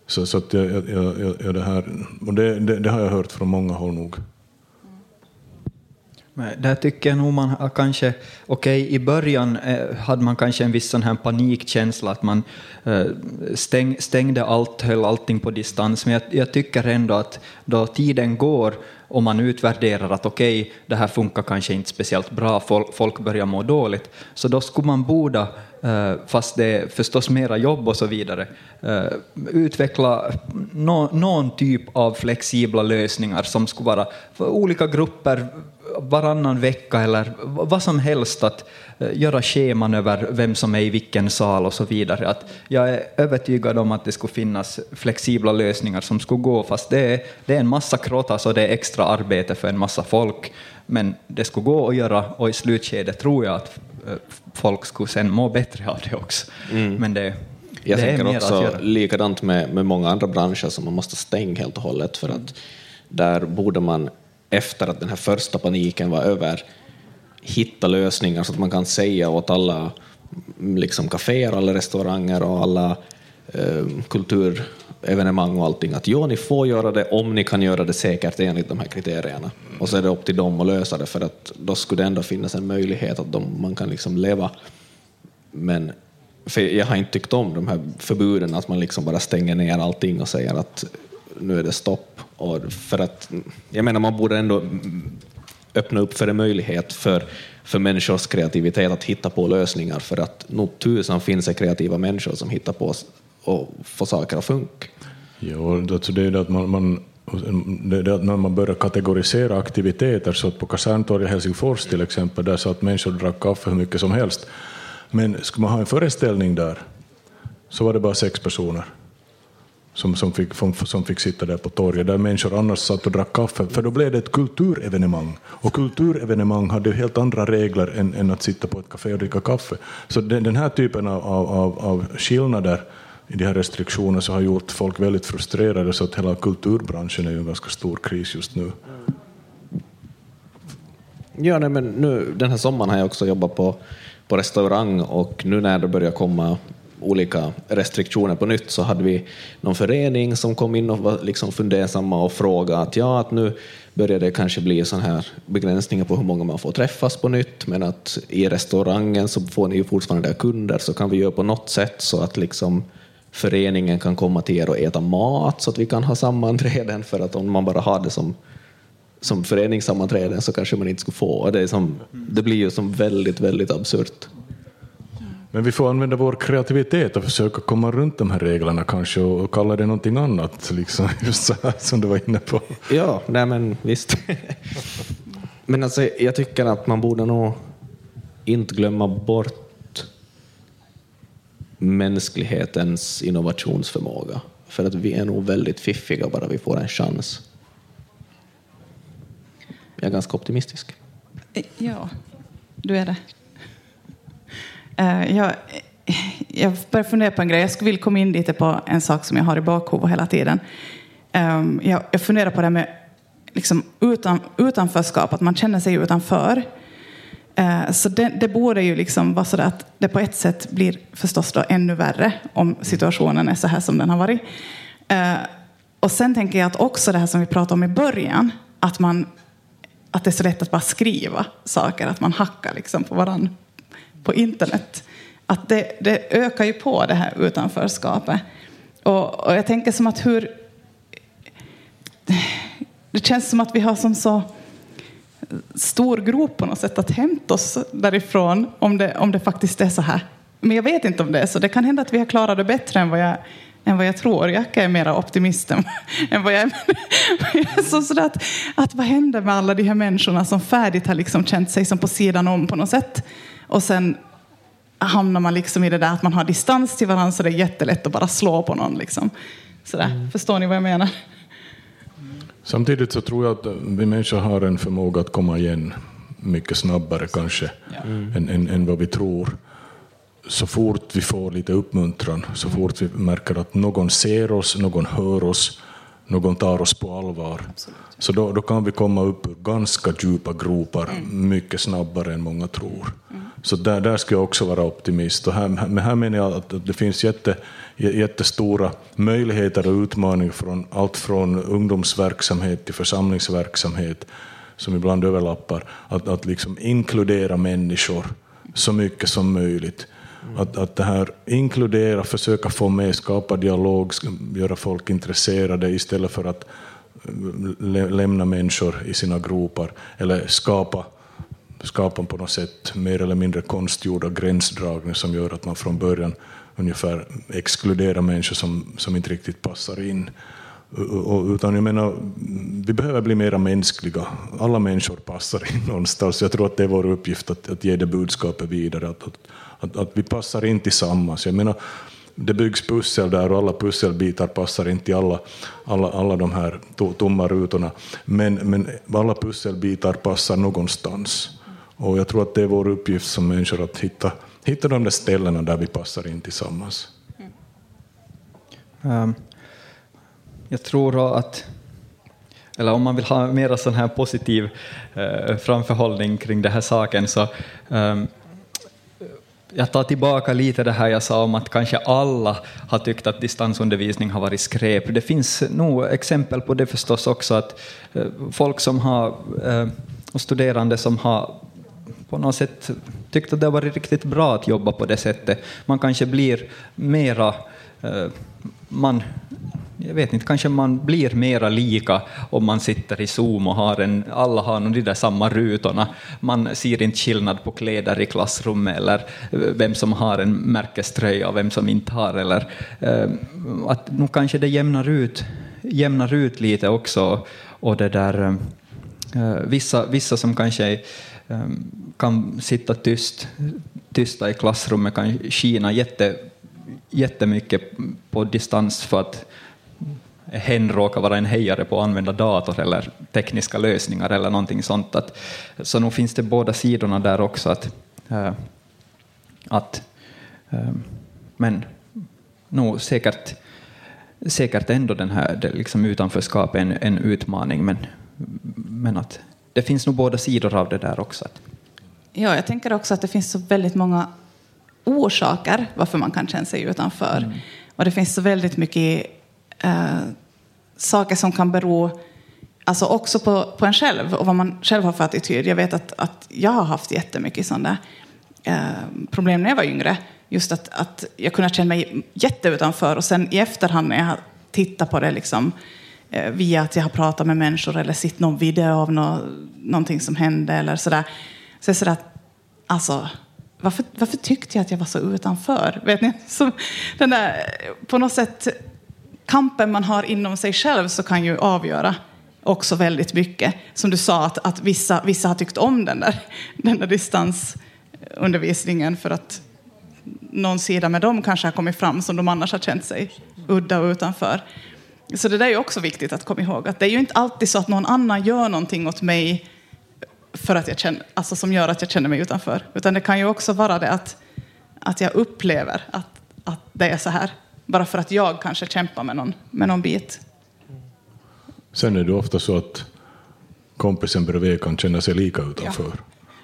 Så, så att jag, jag, jag, jag, det, här, och det, det, det har jag hört från många håll nog. Där tycker jag nog man har kanske, okej i början eh, hade man kanske en viss sån här panikkänsla att man eh, stäng, stängde allt, höll allting på distans, men jag, jag tycker ändå att då tiden går och man utvärderar att okej, det här funkar kanske inte speciellt bra, folk, folk börjar må dåligt, så då skulle man borde Eh, fast det är förstås mera jobb och så vidare, eh, utveckla no, någon typ av flexibla lösningar som skulle vara för olika grupper varannan vecka eller vad som helst, att eh, göra scheman över vem som är i vilken sal och så vidare. Att jag är övertygad om att det skulle finnas flexibla lösningar som skulle gå, fast det är, det är en massa krottas och det är extra arbete för en massa folk, men det skulle gå att göra och i slutskedet tror jag att eh, folk skulle sen må bättre av det också. Men det, Jag det tänker också likadant med, med många andra branscher som man måste stänga helt och hållet för att där borde man efter att den här första paniken var över hitta lösningar så att man kan säga åt alla mm, liksom kaféer, alla restauranger och alla eh, evenemang och allting att jo, ni får göra det om ni kan göra det säkert enligt de här kriterierna. Och så är det upp till dem att lösa det för att då skulle det ändå finnas en möjlighet att de, man kan liksom leva men för jag har inte tyckt om de här förbuden, att man liksom bara stänger ner allting och säger att nu är det stopp. Och för att, jag menar, man borde ändå öppna upp för en möjlighet för, för människors kreativitet att hitta på lösningar, för att nog tusan finns det kreativa människor som hittar på och få saker att funka. Jo, alltså det är det att man, man, det är att när man börjar kategorisera aktiviteter, så att på Kaserntorget i Helsingfors till exempel, där satt människor och drack kaffe hur mycket som helst. Men skulle man ha en föreställning där, så var det bara sex personer. som, som, fick, som, fick sitta där på torget, där människor annars satt och drack kaffe, för då blev det ett kulturevenemang. Och kulturevenemang hade helt andra regler än, än att sitta på ett kafé och dricka kaffe. Så den, den här typen av, av, av skillnader i de här restriktionerna så har gjort folk väldigt frustrerade, så att hela kulturbranschen är i en ganska stor kris just nu. Ja, nej, men nu, den här sommaren har jag också jobbat på, på restaurang och nu när det börjar komma olika restriktioner på nytt så hade vi någon förening som kom in och var liksom fundersamma och frågade att ja, att nu börjar det kanske bli sån här begränsningar på hur många man får träffas på nytt, men att i restaurangen så får ni ju fortfarande kunder, så kan vi göra på något sätt så att liksom föreningen kan komma till er och äta mat så att vi kan ha sammanträden, för att om man bara har det som som föreningssammanträden så kanske man inte skulle få. Det, som, det blir ju som väldigt, väldigt absurt. Men vi får använda vår kreativitet och försöka komma runt de här reglerna kanske och kalla det någonting annat, liksom, just så här som du var inne på. Ja, nej men visst. men alltså, jag tycker att man borde nog inte glömma bort mänsklighetens innovationsförmåga. För att vi är nog väldigt fiffiga bara vi får en chans. Jag är ganska optimistisk. Eh, ja, du är det. Eh, jag, eh, jag börjar fundera på en grej. Jag vill komma in lite på en sak som jag har i bakhuvudet hela tiden. Ehm, jag, jag funderar på det här med liksom utan, utanförskap, att man känner sig utanför. Eh, så det, det borde ju liksom vara så att det på ett sätt blir förstås då ännu värre om situationen är så här som den har varit. Eh, och sen tänker jag att också det här som vi pratade om i början, att man att det är så lätt att bara skriva saker, att man hackar liksom på varandra på internet. Att det, det ökar ju på det här utanförskapet. Och, och, jag tänker som att hur... Det känns som att vi har som så stor grop på något sätt att hämta oss därifrån om det, om det faktiskt är så här. Men jag vet inte om det är så. Det kan hända att vi har klarat det bättre än vad jag än vad jag tror. Jacka är mera optimist än, än vad jag är. så sådär att, att vad händer med alla de här människorna som färdigt har liksom känt sig som på sidan om på något sätt. Och sen hamnar man liksom i det där att man har distans till varandra så det är jättelätt att bara slå på någon. Liksom. Sådär. Mm. Förstår ni vad jag menar? Samtidigt så tror jag att vi människor har en förmåga att komma igen mycket snabbare kanske mm. än, än, än vad vi tror så fort vi får lite uppmuntran, så fort vi märker att någon ser oss, någon hör oss, någon tar oss på allvar, Absolut. så då, då kan vi komma upp ur ganska djupa gropar mm. mycket snabbare än många tror. Mm. Så där, där ska jag också vara optimist. Och här, men här menar jag att det finns jätte, jättestora möjligheter och utmaningar från allt från ungdomsverksamhet till församlingsverksamhet, som ibland överlappar, att, att liksom inkludera människor så mycket som möjligt att, att det här inkludera, försöka få med, skapa dialog, göra folk intresserade istället för att äh, lämna människor i sina gropar eller skapa, skapar på något sätt mer eller mindre konstgjorda gränsdragningar som gör att man från början ungefär exkluderar människor som, som inte riktigt passar in. Utan jag menar, vi behöver bli mer mänskliga. Alla människor passar in någonstans. Jag tror att det är vår uppgift att, att ge det budskapet vidare. Att, att, att, att vi passar in tillsammans. Jag menar, det byggs pussel där och alla pusselbitar passar inte i alla, alla, alla de här tomma rutorna. Men, men alla pusselbitar passar någonstans. Och jag tror att det är vår uppgift som människor att hitta, hitta de där ställena där vi passar in tillsammans. Um, jag tror att, eller om man vill ha mer sån här positiv eh, framförhållning kring den här saken, så eh, jag tar tillbaka lite det här jag sa om att kanske alla har tyckt att distansundervisning har varit skräp. Det finns nog exempel på det förstås också, att eh, folk som har, eh, och studerande som har på något sätt tyckt att det har varit riktigt bra att jobba på det sättet. Man kanske blir mera, eh, man jag vet inte, kanske man blir mera lika om man sitter i Zoom och har en, alla har de där samma rutorna. Man ser inte skillnad på kläder i klassrummet eller eh, vem som har en märkeströja och vem som inte har. Eller, eh, att nu kanske det jämnar ut, jämnar ut lite också. Och det där, vissa, vissa som kanske är Ehm, kan sitta tyst, tysta i klassrummet kan skina jätte, jättemycket på distans för att hen råkar vara en hejare på att använda dator eller tekniska lösningar eller någonting sånt. Att, så nog finns det båda sidorna där också. Att, äh, att, äh, men nog säkert, säkert ändå den här det liksom utanförskapet en, en utmaning, men, men att det finns nog båda sidor av det där också. Ja, jag tänker också att det finns så väldigt många orsaker varför man kan känna sig utanför. Mm. Och det finns så väldigt mycket äh, saker som kan bero alltså också på, på en själv och vad man själv har för attityd. Jag vet att, att jag har haft jättemycket sådana äh, problem när jag var yngre. Just att, att jag kunde känna mig jätteutanför och sen i efterhand när jag tittar på det liksom, eh, Eh, via att jag har pratat med människor eller sett någon video av nå, någonting som hände eller sådär. Så jag sådär att, alltså, varför, varför tyckte jag att jag var så utanför? Vet ni? Så den där, på något sätt, kampen man har inom sig själv så kan ju avgöra också väldigt mycket. Som du sa, att, att vissa, vissa har tyckt om den där, den där distansundervisningen för att någon sida med dem kanske har kommit fram som de annars har känt sig udda och utanför. Så det där är också viktigt att komma ihåg, att det är ju inte alltid så att någon annan gör någonting åt mig för att jag känner, alltså som gör att jag känner mig utanför. Utan det kan ju också vara det att, att jag upplever att, att det är så här. Bara för att jag kanske kämpar med någon, med någon bit. Sen är det ofta så att kompisen bredvid kan känna sig lika utanför. Ja.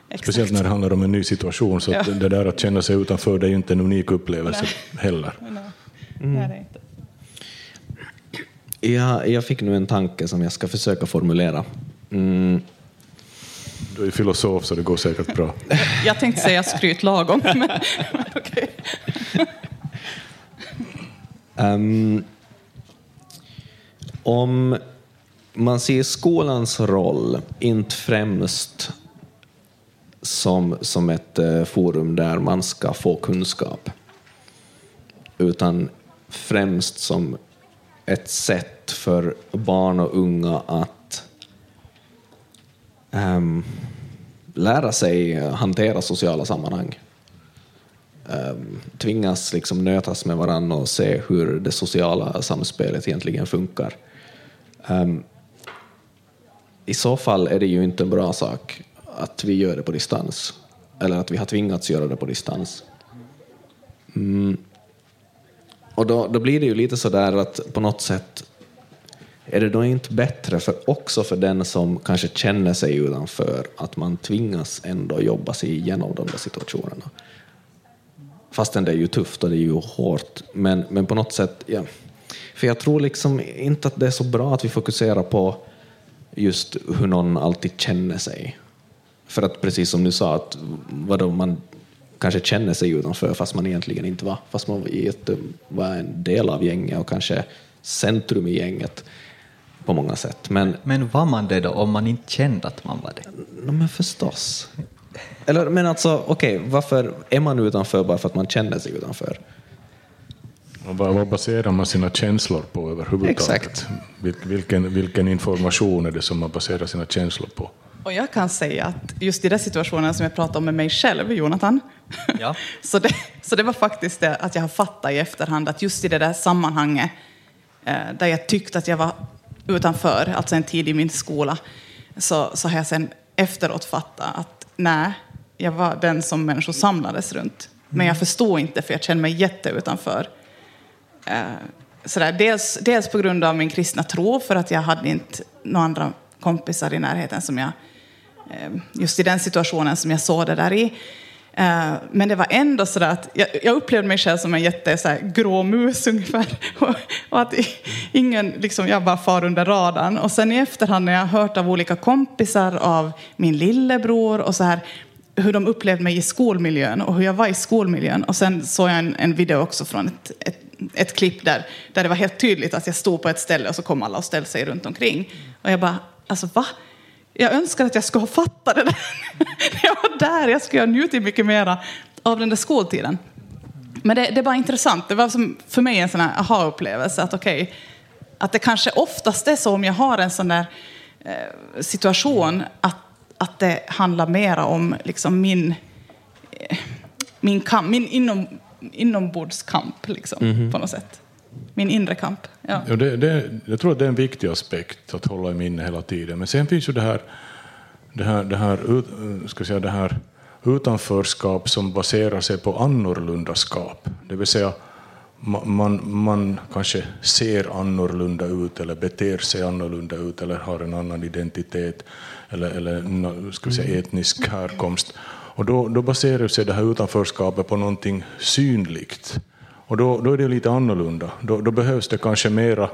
Exakt. Speciellt när det handlar om en ny situation. Så ja. det där att känna sig utanför det är ju inte en unik upplevelse Nej. heller. Mm. Nej, Ja, jag fick nu en tanke som jag ska försöka formulera. Mm. Du är filosof så det går säkert bra. jag tänkte säga skryt lagom, men, men okej. Um, om man ser skolans roll inte främst som, som ett uh, forum där man ska få kunskap, utan främst som ett sätt för barn och unga att um, lära sig hantera sociala sammanhang. Um, tvingas liksom nötas med varandra och se hur det sociala samspelet egentligen funkar. Um, I så fall är det ju inte en bra sak att vi gör det på distans, eller att vi har tvingats göra det på distans. Mm. Och då, då blir det ju lite så där att på något sätt är det då inte bättre för, också för den som kanske känner sig utanför att man tvingas ändå jobba sig igenom de där situationerna? Fastän det är ju tufft och det är ju hårt, men, men på något sätt, ja. För jag tror liksom inte att det är så bra att vi fokuserar på just hur någon alltid känner sig. För att precis som du sa, att vadå, man kanske känner sig utanför fast man egentligen inte var, fast man var en del av gänget och kanske centrum i gänget på många sätt. Men, men var man det då om man inte kände att man var det? No, men förstås. Eller, men alltså, okej, okay, varför är man utanför bara för att man känner sig utanför? Och vad baserar man sina känslor på överhuvudtaget? Exakt. Vilken, vilken information är det som man baserar sina känslor på? Och jag kan säga att just i den situationen som jag pratade om med mig själv, Jonathan, ja. så, det, så det var faktiskt det att jag har fattat i efterhand att just i det där sammanhanget eh, där jag tyckte att jag var utanför, alltså en tid i min skola, så, så har jag sen efteråt fattat att nej, jag var den som människor samlades runt. Men jag förstod inte för jag kände mig jätteutanför. Eh, sådär, dels, dels på grund av min kristna tro, för att jag hade inte några andra kompisar i närheten som jag, eh, just i den situationen som jag såg det där i. Eh, men det var ändå så att jag, upplevde mig själv som en jätte så här, grå mus ungefär. Och, att ingen, liksom, jag bara far under radarn. Och sen i efterhand när jag hört av olika kompisar, av min lillebror och så här, hur de upplevde mig i skolmiljön och hur jag var i skolmiljön. Och sen såg jag en, en video också från ett, ett, ett klipp där, där det var helt tydligt att jag stod på ett ställe och så kom alla och ställde sig runt omkring. Och jag bara, alltså va? Jag önskar att jag skulle ha fattat det där. jag var där, jag skulle ha njutit mycket mera av den där skoltiden. Men det, det bara intressant. Det var som för mig en sån här aha-upplevelse. Att, okay, att det kanske oftast är så om jag har en sån där eh, situation att, att det handlar mera om liksom min, eh, min, kamp, min inom, inombordskamp liksom, mm -hmm. på något sätt. Min inre kamp. Ja. Ja, det, det, jag tror att det är en viktig aspekt att hålla i minne hela tiden. Men sen finns ju det här, det här, det här, ut, ska säga, det här utanförskap som baserar sig på annorlundaskap. Det vill säga ma- man, man kanske ser annorlunda ut eller beter sig annorlunda ut eller har en annan identitet eller, eller ska säga, etnisk härkomst. Och då, då baserar sig det här utanförskapet på någonting synligt. Och då, då är det lite annorlunda. Då, då behövs det kanske mera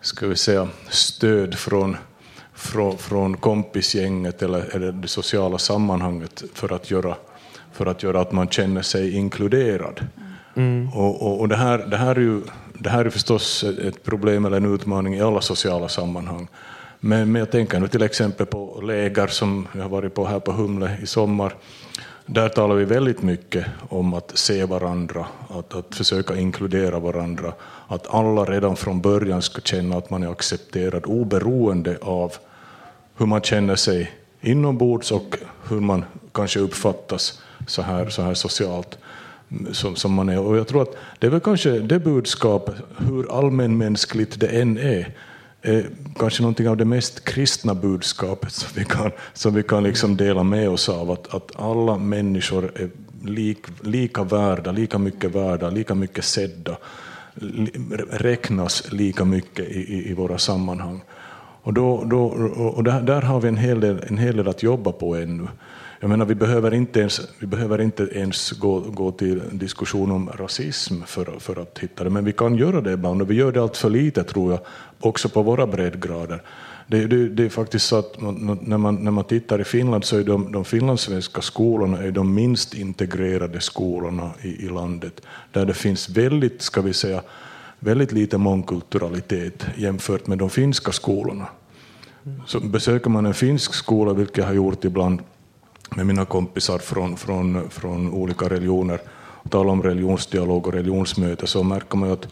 ska vi säga, stöd från, från, från kompisgänget eller, eller det sociala sammanhanget för att, göra, för att göra att man känner sig inkluderad. Och, och, och det, här, det, här är ju, det här är förstås ett problem eller en utmaning i alla sociala sammanhang. Men, men jag tänker nu till exempel på läger som jag har varit på här på Humle i sommar. Där talar vi väldigt mycket om att se varandra, att, att försöka inkludera varandra, att alla redan från början ska känna att man är accepterad oberoende av hur man känner sig inombords och hur man kanske uppfattas så här, så här socialt mm, som, som man är. Och jag tror att det är väl kanske det budskapet, hur allmänmänskligt det än är, är kanske någonting av det mest kristna budskapet som vi kan, som vi kan liksom dela med oss av, att, att alla människor är lik, lika värda, lika mycket värda, lika mycket sedda, li- räknas lika mycket i, i, i våra sammanhang. Och, då, då, och där, där har vi en hel, del, en hel del att jobba på ännu. Jag menar, vi behöver inte ens, vi behöver inte ens gå, gå till diskussion om rasism för, för att hitta det, men vi kan göra det ibland och vi gör det allt för lite tror jag, också på våra breddgrader. Det, det, det är faktiskt så att man, när, man, när man tittar i Finland så är de, de finlandssvenska skolorna är de minst integrerade skolorna i, i landet, där det finns väldigt, ska vi säga, väldigt lite mångkulturalitet jämfört med de finska skolorna. Så besöker man en finsk skola, vilket jag har gjort ibland med mina kompisar från, från, från olika religioner, och talar om religionsdialog och religionsmöte, så märker man ju att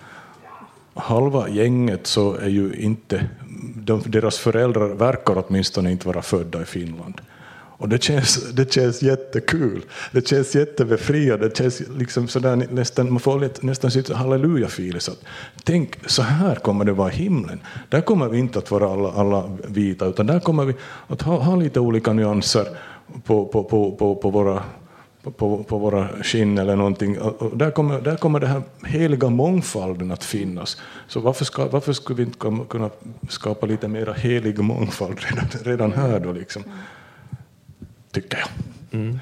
halva gänget så är ju inte, de, deras föräldrar verkar åtminstone inte vara födda i Finland. Och det känns, det känns jättekul, det känns jättebefriande, det känns liksom sådär, nästan, man får lite, nästan sitt halleluja-feeling. Tänk, så här kommer det vara i himlen. Där kommer vi inte att vara alla, alla vita, utan där kommer vi att ha, ha lite olika nyanser på, på, på, på, på våra på, på våra skinn eller någonting. Och där, kommer, där kommer den här heliga mångfalden att finnas. Så varför, ska, varför skulle vi inte kunna skapa lite mer helig mångfald redan, redan här då liksom? Tycker jag. Mm.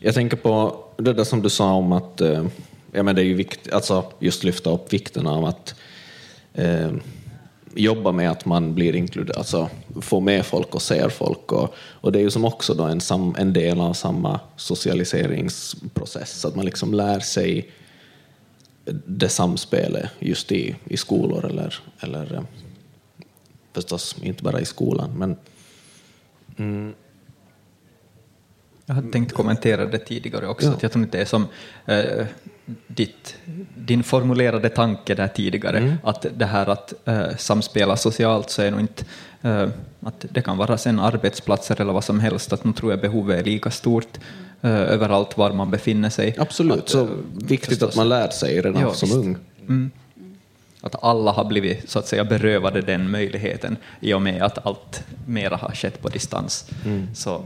Jag tänker på det där som du sa om att eh, ja, men det är ju vikt, alltså just lyfta upp vikten av att eh, jobba med att man blir inkluderad, alltså få med folk och ser folk. Och, och det är ju som också då en, sam, en del av samma socialiseringsprocess, att man liksom lär sig det samspelet just i, i skolor eller, eller eh, förstås inte bara i skolan. Men, mm, Jag hade tänkt kommentera det tidigare också, Ja. att jag tror inte det är som eh, ditt, din formulerade tanke där tidigare, Mm. att det här att eh, samspela socialt så är nog inte, eh, att det kan vara sen arbetsplatser eller vad som helst, att nu tror jag behovet är lika stort eh, överallt var man befinner sig. absolut, Att, så viktigt förstås. att man lär sig redan Ja, som visst. ung. Mm. Att alla har blivit så att säga berövade den möjligheten i och med att allt mera har skett på distans. Mm. Så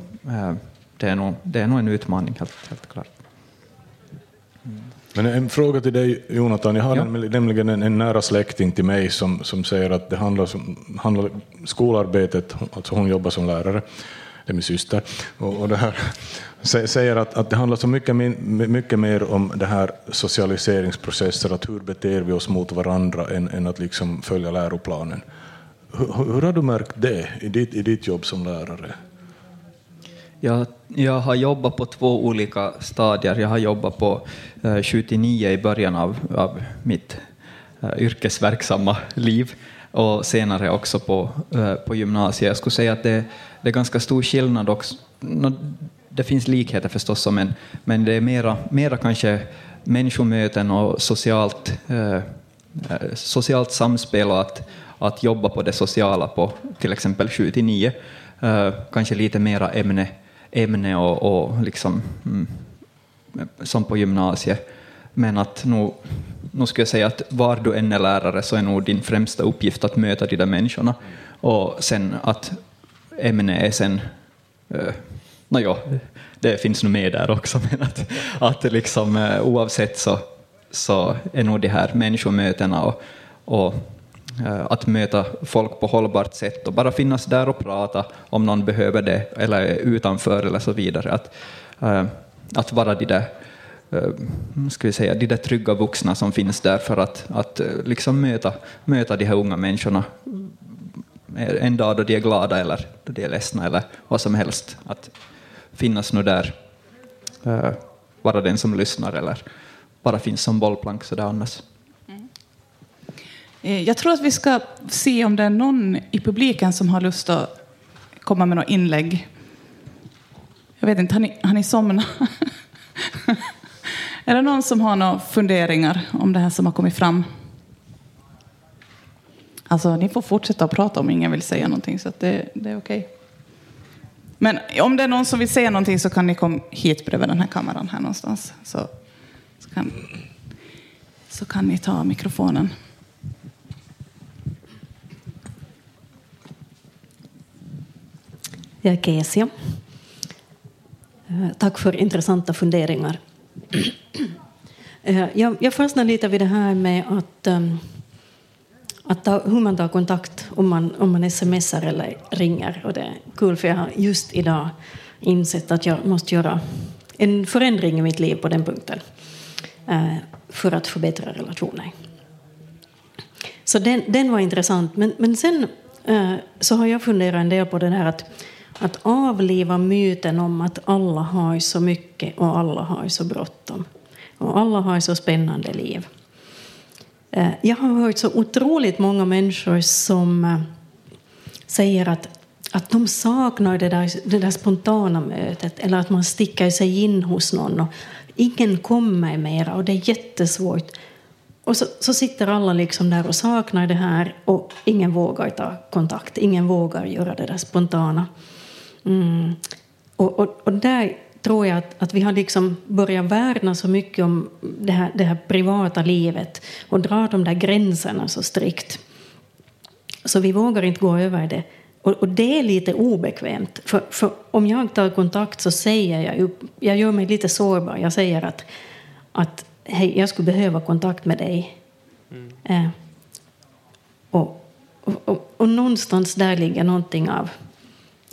det, är nog, det är nog en utmaning, helt, helt klart. Men en fråga till dig Jonathan, jag har Ja. nämligen- en, en nära släkting till mig som, som säger att det handlar om skolarbetet, alltså hon jobbar som lärare, det är min syster, och, och det här, sä- säger att, att det handlar så mycket, mycket mer om det här socialiseringsprocesser, att hur beter vi oss mot varandra än, än att liksom följa läroplanen. Hur, hur har du märkt det i ditt, i ditt jobb som lärare? Jag, jag har jobbat på två olika stadier. Jag har jobbat på eh, 79 i början av, av mitt eh, yrkesverksamma liv och senare också på, eh, på gymnasiet. Jag skulle säga att det, det är ganska stor skillnad också. Det finns likheter förstås, men, men det är mera, mera kanske människomöten och socialt, eh, eh, socialt samspel och att, att jobba på det sociala på till exempel 7 till 9. Eh, kanske lite mera ämne, ämne och, och liksom, mm, som på gymnasiet. men att nu, nu skulle jag säga att var du än är lärare så är nog din främsta uppgift att möta de där människorna. Och sen att ämnet är sen, eh, nåja, det finns nog med där också, men att, att liksom, eh, oavsett så, så är nog de här människomötena och, och Eh, att möta folk på hållbart sätt och bara finnas där och prata om någon behöver det eller är utanför eller så vidare. Att, eh, att vara de där eh, ska vi säga, de där trygga vuxna som finns där för att, att liksom möta, möta de här unga människorna en dag då de är glada eller då de är ledsna eller vad som helst. Att finnas nu där, vara den som lyssnar eller bara finns som bollplank sådär annars. Eh, jag tror att vi ska se om det är någon i publiken som har lust att komma med något inlägg. Jag vet inte, har ni, har ni somnat? är det någon som har några funderingar om det här som har kommit fram? Alltså, ni får fortsätta att prata om ingen vill säga någonting, så det, det är okej. Okay. Men om det är någon som vill säga någonting så kan ni komma hit bredvid den här kameran här någonstans. Så, så, kan, så kan ni ta mikrofonen. Jag är Kesia. Eh, tack för intressanta funderingar. Eh, jag, jag fastnade lite vid det här med att ehm, att ta, hur man tar kontakt om man, om man smsar eller ringer. Och det är kul för jag har just idag insett att jag måste göra en förändring i mitt liv på den punkten eh, för att förbättra relationer. Så den, den var intressant. Men, men sen så har jag funderat en del på det här att, att avliva myten om att alla har så mycket och alla har så bråttom. Och alla har så spännande liv. Eh, jag har hört så otroligt många människor som eh, säger att, att de saknar det där, det där spontana mötet eller att man sticker sig in hos någon och ingen kommer mera och det är jättesvårt. Och så, så sitter alla liksom där och saknar det här och ingen vågar ta kontakt, ingen vågar göra det där spontana. Mm. Och, och, och där tror jag att, att vi har liksom börjat värna så mycket om det här, det här privata livet och dra de där gränserna så strikt. Så vi vågar inte gå över det. Och, och det är lite obekvämt. För, för, om jag tar kontakt så säger jag ju, jag gör mig lite sårbar. Jag säger att, att hej, jag skulle behöva kontakt med dig. Mm. Eh, och, och, och, och någonstans där ligger någonting av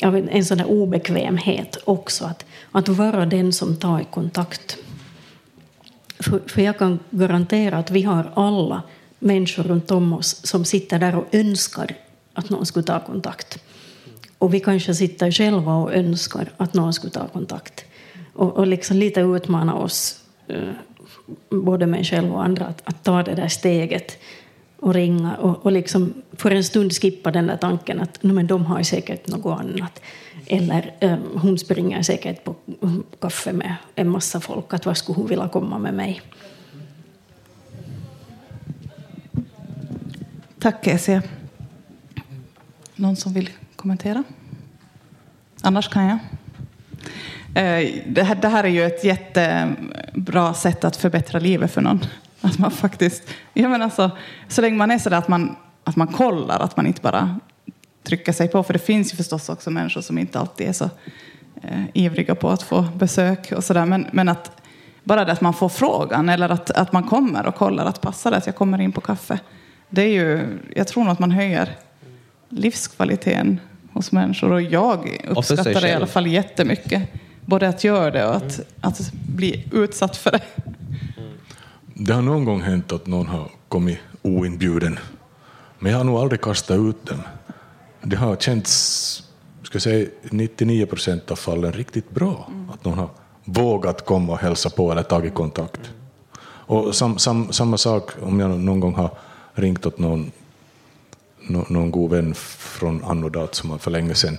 av en sån där obekvämhet också, att, att vara den som tar kontakt. För, för jag kan garantera att vi har alla människor runt om oss som sitter där och önskar att någon skulle ta kontakt. Och vi kanske sitter själva och önskar att någon skulle ta kontakt. Och, och liksom lite utmana oss, eh, både mig själv och andra, att, att ta det där steget och ringa och, och liksom för en stund skippa den där tanken att no, men de har säkert något annat. Eller um, hon springer säkert på kaffe med en massa folk, att vad skulle hon vilja komma med mig? Tack Essia. Någon som vill kommentera? Annars kan jag. Eh, det här, det här är ju ett jättebra sätt att förbättra livet för någon. Att man faktiskt, ja men alltså, så länge man är sådär att man, att man kollar, att man inte bara trycker sig på. För det finns ju förstås också människor som inte alltid är så eh, ivriga på att få besök och sådär. Men, men att bara det att man får frågan eller att, att man kommer och kollar att passar det att jag kommer in på kaffe. Det är ju, jag tror nog att man höjer livskvaliteten hos människor och jag uppskattar det i alla fall jättemycket. Både att göra det och att, att bli utsatt för det. Det har någon gång hänt att någon har kommit oinbjuden, men jag har nog aldrig kastat ut dem. Det har känts, ska säga 99 procent av fallen riktigt bra, mm. att någon har vågat komma och hälsa på eller tagit kontakt. Och sam, sam, samma sak om jag någon gång har ringt åt någon, någon god vän från anno datum för länge sedan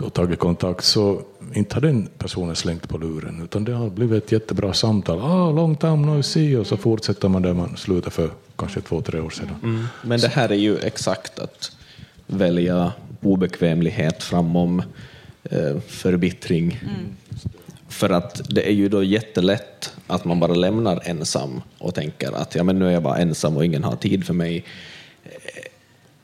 och tagit kontakt så inte har den personen slängt på luren utan det har blivit ett jättebra samtal. Ah, long time no see och så fortsätter man där man slutade för kanske två, tre år sedan. Mm. Men det här är ju exakt att välja obekvämlighet framom eh, förbittring. Mm. För att det är ju då jättelätt att man bara lämnar ensam och tänker att ja, men nu är jag bara ensam och ingen har tid för mig.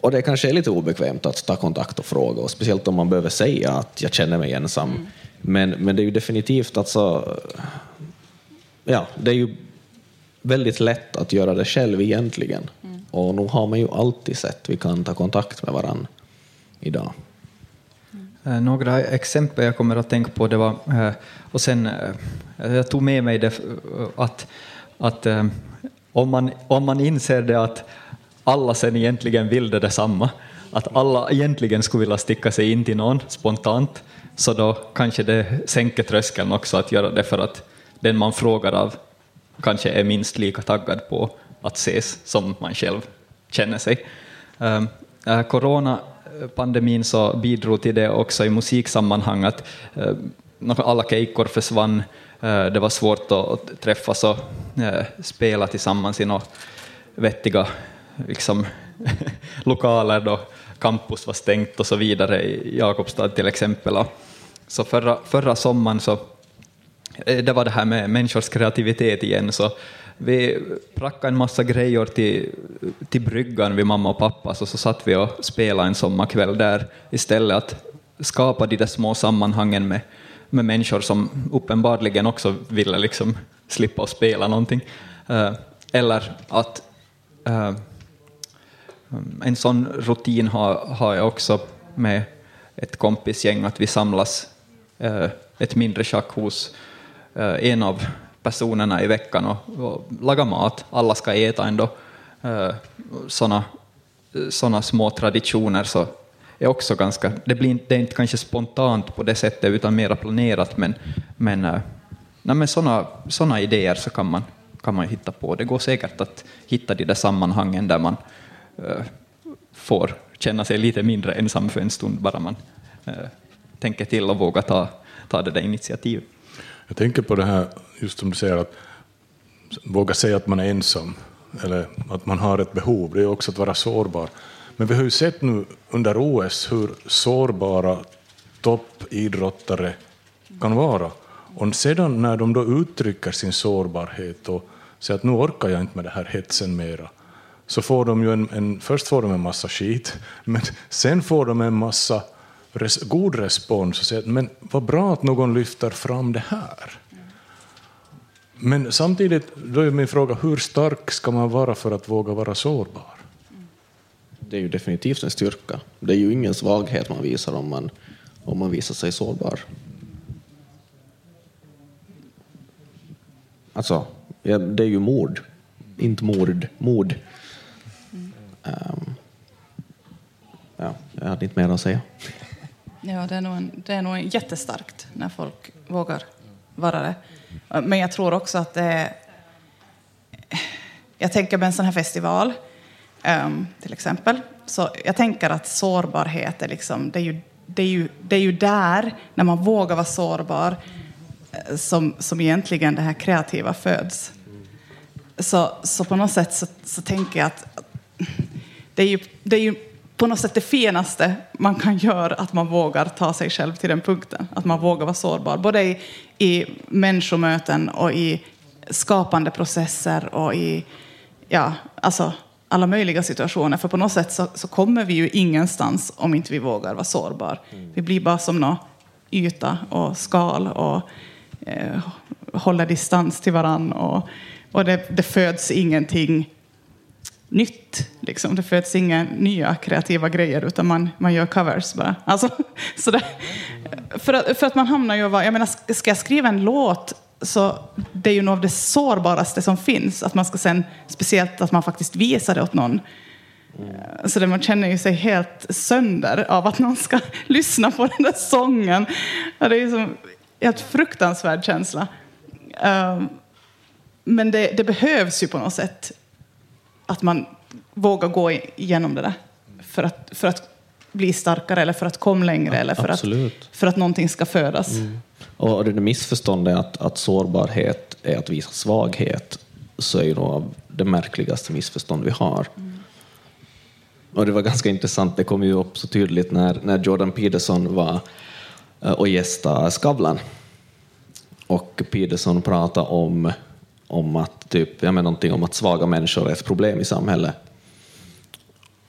Och det kanske är lite obekvämt att ta kontakt och fråga, och speciellt om man behöver säga att jag känner mig ensam. Mm. Men, men det är ju definitivt alltså, ja, det är ju väldigt lätt att göra det själv egentligen. Mm. Och nu har man ju alltid sett vi kan ta kontakt med varandra idag. Mm. Några exempel jag kommer att tänka på, det var, eh, och sen, eh, jag tog med mig det att, att om, man, om man inser det att alla sen egentligen vill det detsamma, att alla egentligen skulle vilja sticka sig in till någon spontant, så då kanske det sänker tröskeln också att göra det för att den man frågar av kanske är minst lika taggad på att ses som man själv känner sig. Ehm, eh, coronapandemin så bidrog till det också i musiksammanhang att eh, alla kejkor försvann, eh, det var svårt att träffas och spela tillsammans i några vettiga liksom, lokaler då campus var stängt och så vidare i Jakobstad till exempel. Så förra, förra sommaren så eh, det var det här med människors kreativitet igen, så vi prackade en massa grejer till, till bryggan vid mamma och pappa, så, så satt vi och spelade en sommarkväll där istället, att skapa de där små sammanhangen med, med människor som uppenbarligen också ville liksom slippa att spela någonting. Eh, eller att eh, Um, en sån rutin har, har jag också med ett kompisgäng, att vi samlas eh, ett mindre schackhus Eh, en av personerna i veckan och, och lagar mat. Alla ska äta ändå. Eh, Sådana såna små traditioner så är också ganska, det, blir inte, det är inte kanske spontant på det sättet utan mera planerat men, men, eh, nej, men sådana såna idéer så kan man, kan man hitta på. Det går säkert att hitta de där sammanhangen där man Eh, får känna sig lite mindre ensam för en stund bara man eh, tänker till och vågar ta, ta det där initiativet. Jag tänker på det här, just som du säger, att våga säga att man är ensam, eller att man har ett behov, det är också att vara sårbar. Men vi har ju sett nu under OS hur sårbara toppidrottare kan vara. Och sedan när de då uttrycker sin sårbarhet och säger att nu orkar jag inte med det här hetsen mera, så får de ju en, en, först får de en massa skit, men sen får de en massa res, god respons och säger att men vad bra att någon lyfter fram det här. Men samtidigt, då är min fråga, hur stark ska man vara för att våga vara sårbar? Det är ju definitivt en styrka. Det är ju ingen svaghet man visar om man, om man visar sig sårbar. Alltså, det är ju mord, inte mord, mord. Um, ja, jag hade inte mer att säga. Ja, det är, nog en, det är nog jättestarkt när folk vågar vara det. Men jag tror också att det är... Jag tänker med en sån här festival, um, till exempel. Så jag tänker att sårbarhet är liksom... Det är ju, det är ju, det är ju där, när man vågar vara sårbar, eh, som, som egentligen det här kreativa föds. Så, så på något sätt så, så tänker jag att det är ju, det är ju på något sätt det finaste man kan göra, att man vågar ta sig själv till den punkten. Att man vågar vara sårbar, både i, i människomöten och i skapande processer och i ja, alltså alla möjliga situationer. För på något sätt så, så kommer vi ju ingenstans om inte vi vågar vara sårbar. Mm. Vi blir bara som någon yta och skal och eh, håller distans till varann. Och, och det, det föds ingenting nytt. Liksom. Det föds inga nya kreativa grejer, utan man, man gör covers bara. Alltså, så det, för, att, för att man hamnar ju jag menar, ska jag skriva en låt så det är ju något av det sårbaraste som finns, att man ska sen, speciellt att man faktiskt visar det åt någon. Mm. Så det man känner ju sig helt sönder av att någon ska lyssna på den där sången. Det är ju en helt fruktansvärd känsla. Ehm, men det, det behövs ju på något sätt att man vågar gå igenom det där för att, för att bli starkare eller för att komma längre eller för att, för att någonting ska födas. Mm. Och det missförståndet att, att sårbarhet är att visa svaghet så är ju nog det märkligaste missförstånd vi har. Mm. Och det var ganska intressant, det kom ju upp så tydligt när, när Jordan Peterson var eh, och gästade Skavlan. och Peterson pratade om, om att typ, jag menar någonting om att svaga människor är ett problem i samhället.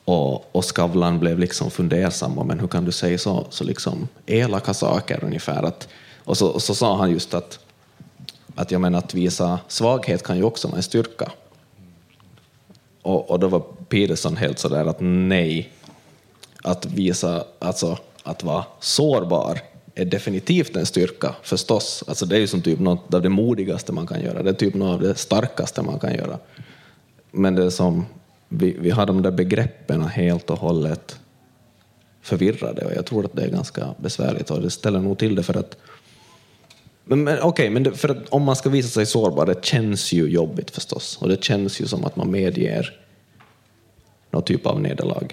Och, och Skavlan blev liksom fundersam, men hur kan du säga så, så liksom elaka saker ungefär? Att, och så, och så sa han just att, att jag menar att visa svaghet kan ju också vara en styrka. Och, och då var Peterson helt sådär att nej, att visa, alltså att vara sårbar är definitivt en styrka, förstås. Alltså det är ju som typ något av det modigaste man kan göra, det är typ något av det starkaste man kan göra. Men det är som, vi, vi har de där begreppen helt och hållet förvirrade och jag tror att det är ganska besvärligt och det ställer nog till det för att men, men okej, okay, men det, för att om man ska visa sig sårbar, det känns ju jobbigt förstås. Och det känns ju som att man medger någon typ av nederlag.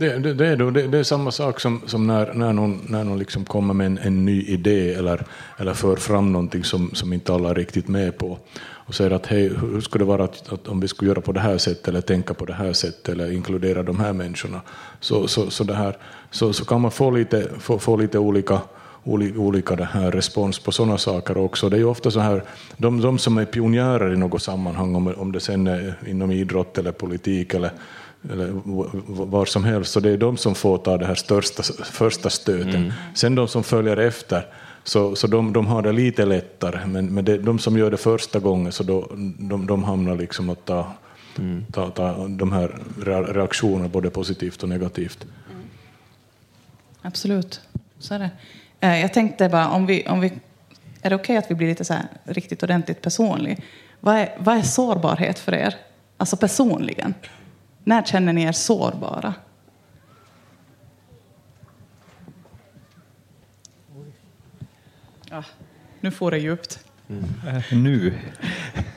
Det, det, det, är, då, det, det, är samma sak som, som när, när någon, när någon liksom kommer med en, en, ny idé eller, eller för fram någonting som, som inte alla är riktigt med på och säger att hej, hur skulle det vara att, att, om vi skulle göra på det här sättet eller tänka på det här sättet eller inkludera de här människorna så, så, så, det här, så, så kan man få lite, få, få lite olika olika det här respons på sådana saker också. Det är ju ofta så här, de, de som är pionjärer i något sammanhang, om, om det sen är inom idrott eller politik eller eller var som helst, så det är de som får ta det här största, första stöten. Mm. Sen de som följer efter, så, så de, de har det lite lättare, men, men det, de som gör det första gången, så då, de, de hamnar liksom att ta, mm. ta, ta de här reaktionerna, både positivt och negativt. Mm. Absolut, så är det. Eh, jag tänkte bara, om vi, om vi, är det okej okay att vi blir lite så här, riktigt ordentligt personliga? Vad är, vad är sårbarhet för er? Alltså personligen. När känner ni er sårbara? Ja, nu får det djupt. Mm. Nu,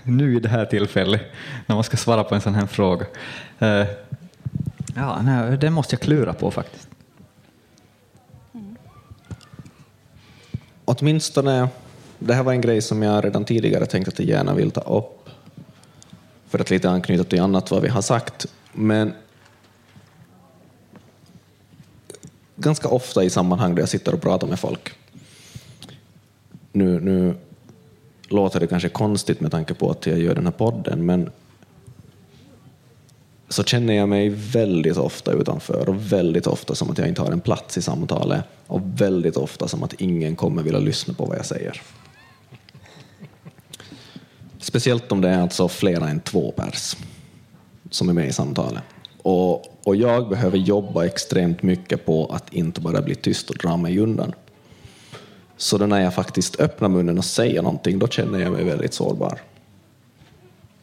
nu i det här tillfället, när man ska svara på en sån här fråga. Uh, ja, nej, det måste jag klura på faktiskt. Mm. Åtminstone, det här var en grej som jag redan tidigare tänkt att jag gärna vill ta upp, för att lite anknyta till annat vad vi har sagt. Men ganska ofta i sammanhang där jag sitter och pratar med folk, nu, nu låter det kanske konstigt med tanke på att jag gör den här podden, men så känner jag mig väldigt ofta utanför och väldigt ofta som att jag inte har en plats i samtalet och väldigt ofta som att ingen kommer vilja lyssna på vad jag säger. Speciellt om det är alltså flera än två pers som är med i samtalet. Och, och jag behöver jobba extremt mycket på att inte bara bli tyst och dra mig undan. Så då när jag faktiskt öppnar munnen och säger någonting, då känner jag mig väldigt sårbar.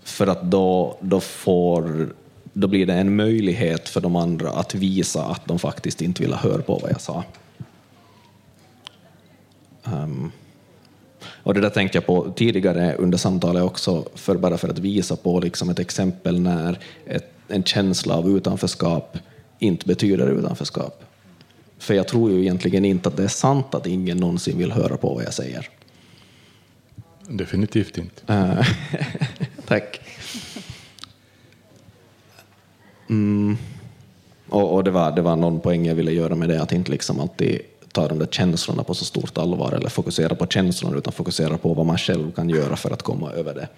För att då, då, får, då blir det en möjlighet för de andra att visa att de faktiskt inte vill höra på vad jag sa. Um, och det där tänkte jag på tidigare under samtalet också, för bara för att visa på liksom ett exempel när ett, en känsla av utanförskap inte betyder utanförskap. För jag tror ju egentligen inte att det är sant att ingen någonsin vill höra på vad jag säger. Definitivt inte. Eh, tack. Mm. Och, och, det, var, det var någon poäng jag ville göra med det, att inte liksom alltid ta de där känslorna på så stort allvar eller fokusera på känslorna utan fokusera på vad man själv kan göra för att komma över det.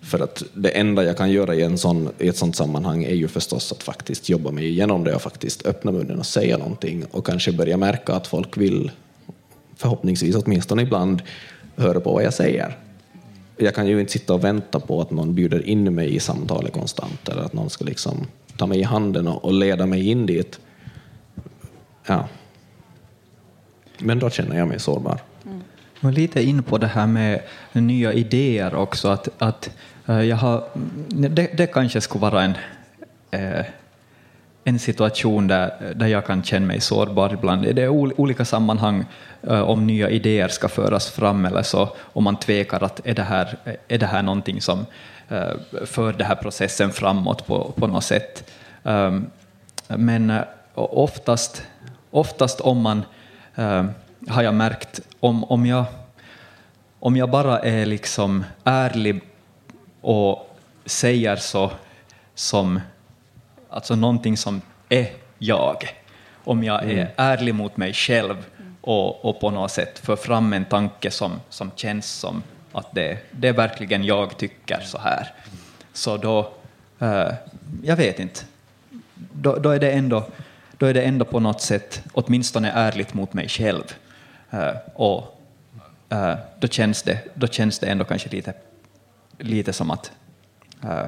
För att det enda jag kan göra i, en sån, i ett sånt sammanhang är ju förstås att faktiskt jobba mig igenom det och faktiskt öppna munnen och säga någonting och kanske börja märka att folk vill, förhoppningsvis åtminstone ibland, höra på vad jag säger. Jag kan ju inte sitta och vänta på att någon bjuder in mig i samtalet konstant eller att någon ska liksom ta mig i handen och, och leda mig in dit. Ja. Men då känner jag mig sårbar. Mm. Och lite in på det här med nya idéer också. Att, att eh, jag har, det, det kanske skulle vara en, eh, en situation där, där jag kan känna mig sårbar ibland. Det är olika sammanhang eh, om nya idéer ska föras fram eller så, om man tvekar att är det här, är det här någonting som för den här processen framåt på, på något sätt. Um, men oftast, oftast om man uh, har jag märkt, om, om, jag, om jag bara är liksom ärlig och säger så som alltså någonting som är jag, om jag är mm. ärlig mot mig själv och, och på något sätt för fram en tanke som, som känns som att det, det är verkligen jag tycker så här. Så då, eh, jag vet inte, då, då, är det ändå, då är det ändå på något sätt åtminstone ärligt mot mig själv. Eh, och eh, då, känns det, då känns det ändå kanske lite, lite som att, eh,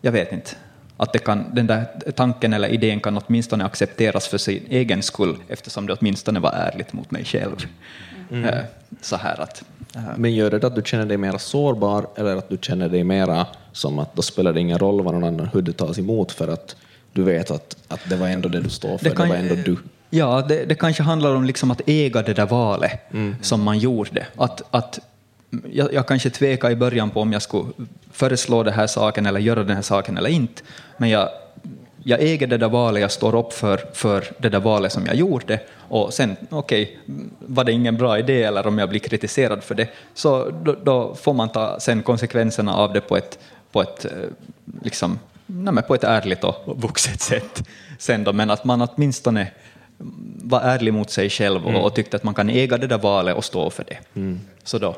jag vet inte, att det kan, den där tanken eller idén kan åtminstone accepteras för sin egen skull, eftersom det åtminstone var ärligt mot mig själv. Mm. Så här att. Men gör det att du känner dig mer sårbar, eller att du känner dig mera som att då spelar det ingen roll vad någon annan hur det tas emot, för att du vet att, att det var ändå det du står för, det, kan, det var ändå du? Ja, det, det, kanske handlar om liksom att äga det där valet mm. som man gjorde. Att, att jag, jag kanske tvekade i början på om jag skulle föreslå den här saken eller göra den här saken eller inte, men jag, jag äger det där valet, jag står upp för, för det där valet som jag gjorde, och sen, okej, okay, var det ingen bra idé eller om jag blir kritiserad för det, så då, då får man ta sen konsekvenserna av det på ett, på ett, eh, liksom, nej, på ett ärligt och vuxet sätt. Sen då, men att man åtminstone var ärlig mot sig själv och, mm. och tyckte att man kan äga det där valet och stå för det. Mm. Så då,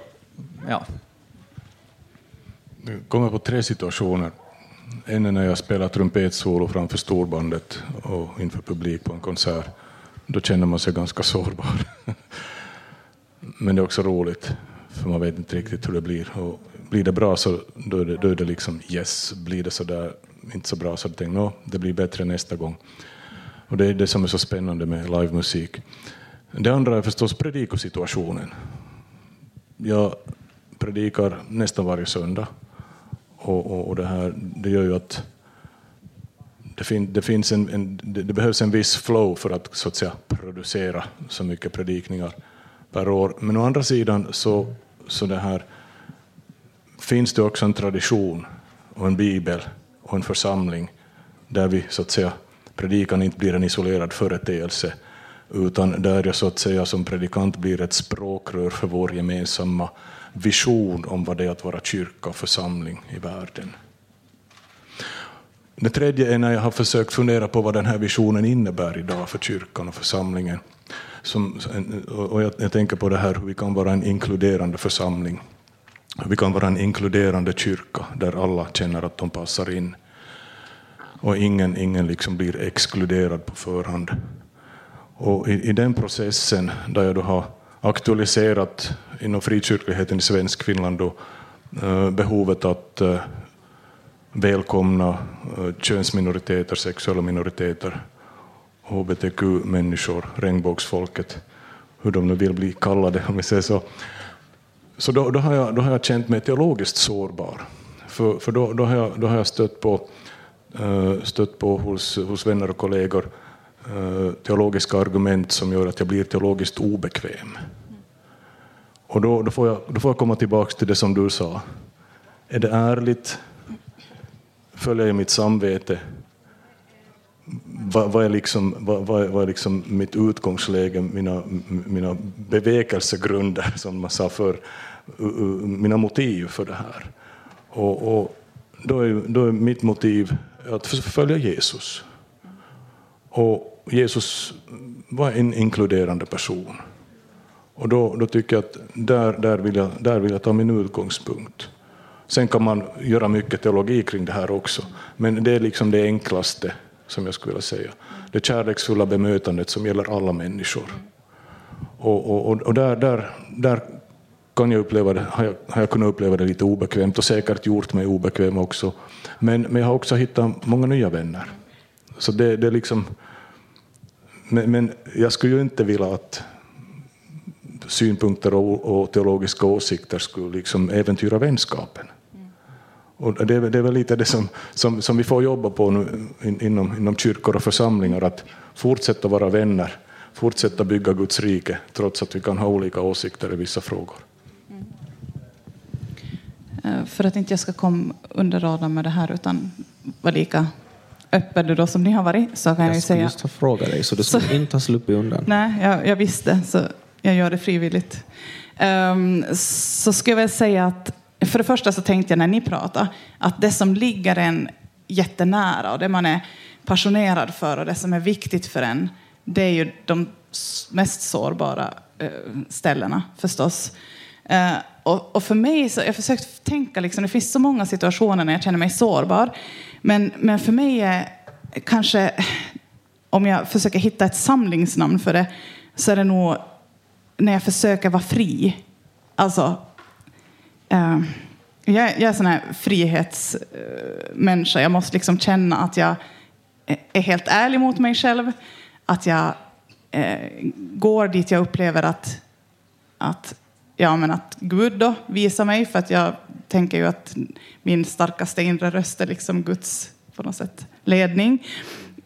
ja. Jag kommer på tre situationer. En är när jag spelar trumpetsolo framför storbandet och inför publik på en konsert. Då känner man sig ganska sårbar. Men det är också roligt, för man vet inte riktigt hur det blir. Och blir det bra så då är det, då är det liksom yes, blir det så där inte så bra så jag tänkte no, det blir bättre nästa gång. Och det är det som är så spännande med livemusik. Det andra är förstås predikosituationen. Jag predikar nästan varje söndag och, och, och det, här, det gör ju att det, fin, det, finns en, en, det, det, behövs en viss flow för att, så att säga, producera så mycket predikningar per år. Men å andra sidan så, så det här, finns det också en tradition och en bibel och en församling där vi så att säga predikan inte blir en isolerad företeelse utan där jag så att säga som predikant blir ett språkrör för vår gemensamma vision om vad det är att vara kyrka och församling i världen. Det tredje är när jag har försökt fundera på vad den här visionen innebär idag för kyrkan och församlingen. Som, och jag, jag tänker på det här hur vi kan vara en inkluderande församling. Vi kan vara en inkluderande kyrka där alla känner att de passar in. Och ingen, ingen liksom blir exkluderad på förhand. Och i, i den processen, där jag då har aktualiserat inom frikyrkligheten i svensk Finland då, eh, behovet att eh, välkomna eh, könsminoriteter, sexuella minoriteter, hbtq-människor, regnbågsfolket, hur de nu vill bli kallade, om vi säger så. Så då, då, har jag, då har jag känt mig teologiskt sårbar. För, för då, då, har jag, då har jag stött på, eh, stött på hos, hos vänner och kollegor eh, teologiska argument som gör att jag blir teologiskt obekväm. Och då, då, får jag, då får jag komma tillbaka till det som du sa. Är det ärligt? Följer jag mitt samvete? Vad, vad, är, liksom, vad, vad är liksom mitt utgångsläge, mina, mina bevekelsegrunder, som man sa förr? Mina motiv för det här? Och, och då, är, då är mitt motiv att följa Jesus. Och Jesus var en inkluderande person. Och då, då tycker jag att där, där, vill jag, där vill jag ta min utgångspunkt. Sen kan man göra mycket teologi kring det här också, men det är liksom det enklaste som jag skulle vilja säga. Det kärleksfulla bemötandet som gäller alla människor. Och, och, och där, där, där kan jag uppleva det, har, jag, har jag kunnat uppleva det lite obekvämt och säkert gjort mig obekväm också. Men, men jag har också hittat många nya vänner. Så det, det är liksom, men, men jag skulle ju inte vilja att synpunkter och, och teologiska åsikter skulle liksom äventyra vänskapen. Och det, är, det är väl lite det som, som, som vi får jobba på nu inom, inom kyrkor och församlingar, att fortsätta vara vänner, fortsätta bygga Guds rike, trots att vi kan ha olika åsikter i vissa frågor. Mm. För att inte jag ska komma under radarn med det här, utan vara lika öppen då som ni har varit, så kan jag, jag säga... Jag skulle just ha frågat dig, så du skulle så, inte ha sluppit undan. Nej, jag, jag visste. Så jag gör det frivilligt. Um, så ska jag väl säga att för det första så tänkte jag när ni pratade att det som ligger en jättenära och det man är passionerad för och det som är viktigt för en det är ju de mest sårbara eh, ställena förstås. Eh, och, och för mig, så, jag har försökt tänka, liksom, det finns så många situationer när jag känner mig sårbar. Men, men för mig är kanske, om jag försöker hitta ett samlingsnamn för det, så är det nog när jag försöker vara fri. Alltså, eh, jag, jag är en sån här frihetsmänniska. Jag måste liksom känna att jag är helt ärlig mot mig själv. Att jag eh, går dit jag upplever att, att, ja, men att Gud då visar mig. För att jag tänker ju att min starkaste inre röst är liksom Guds på något sätt, ledning.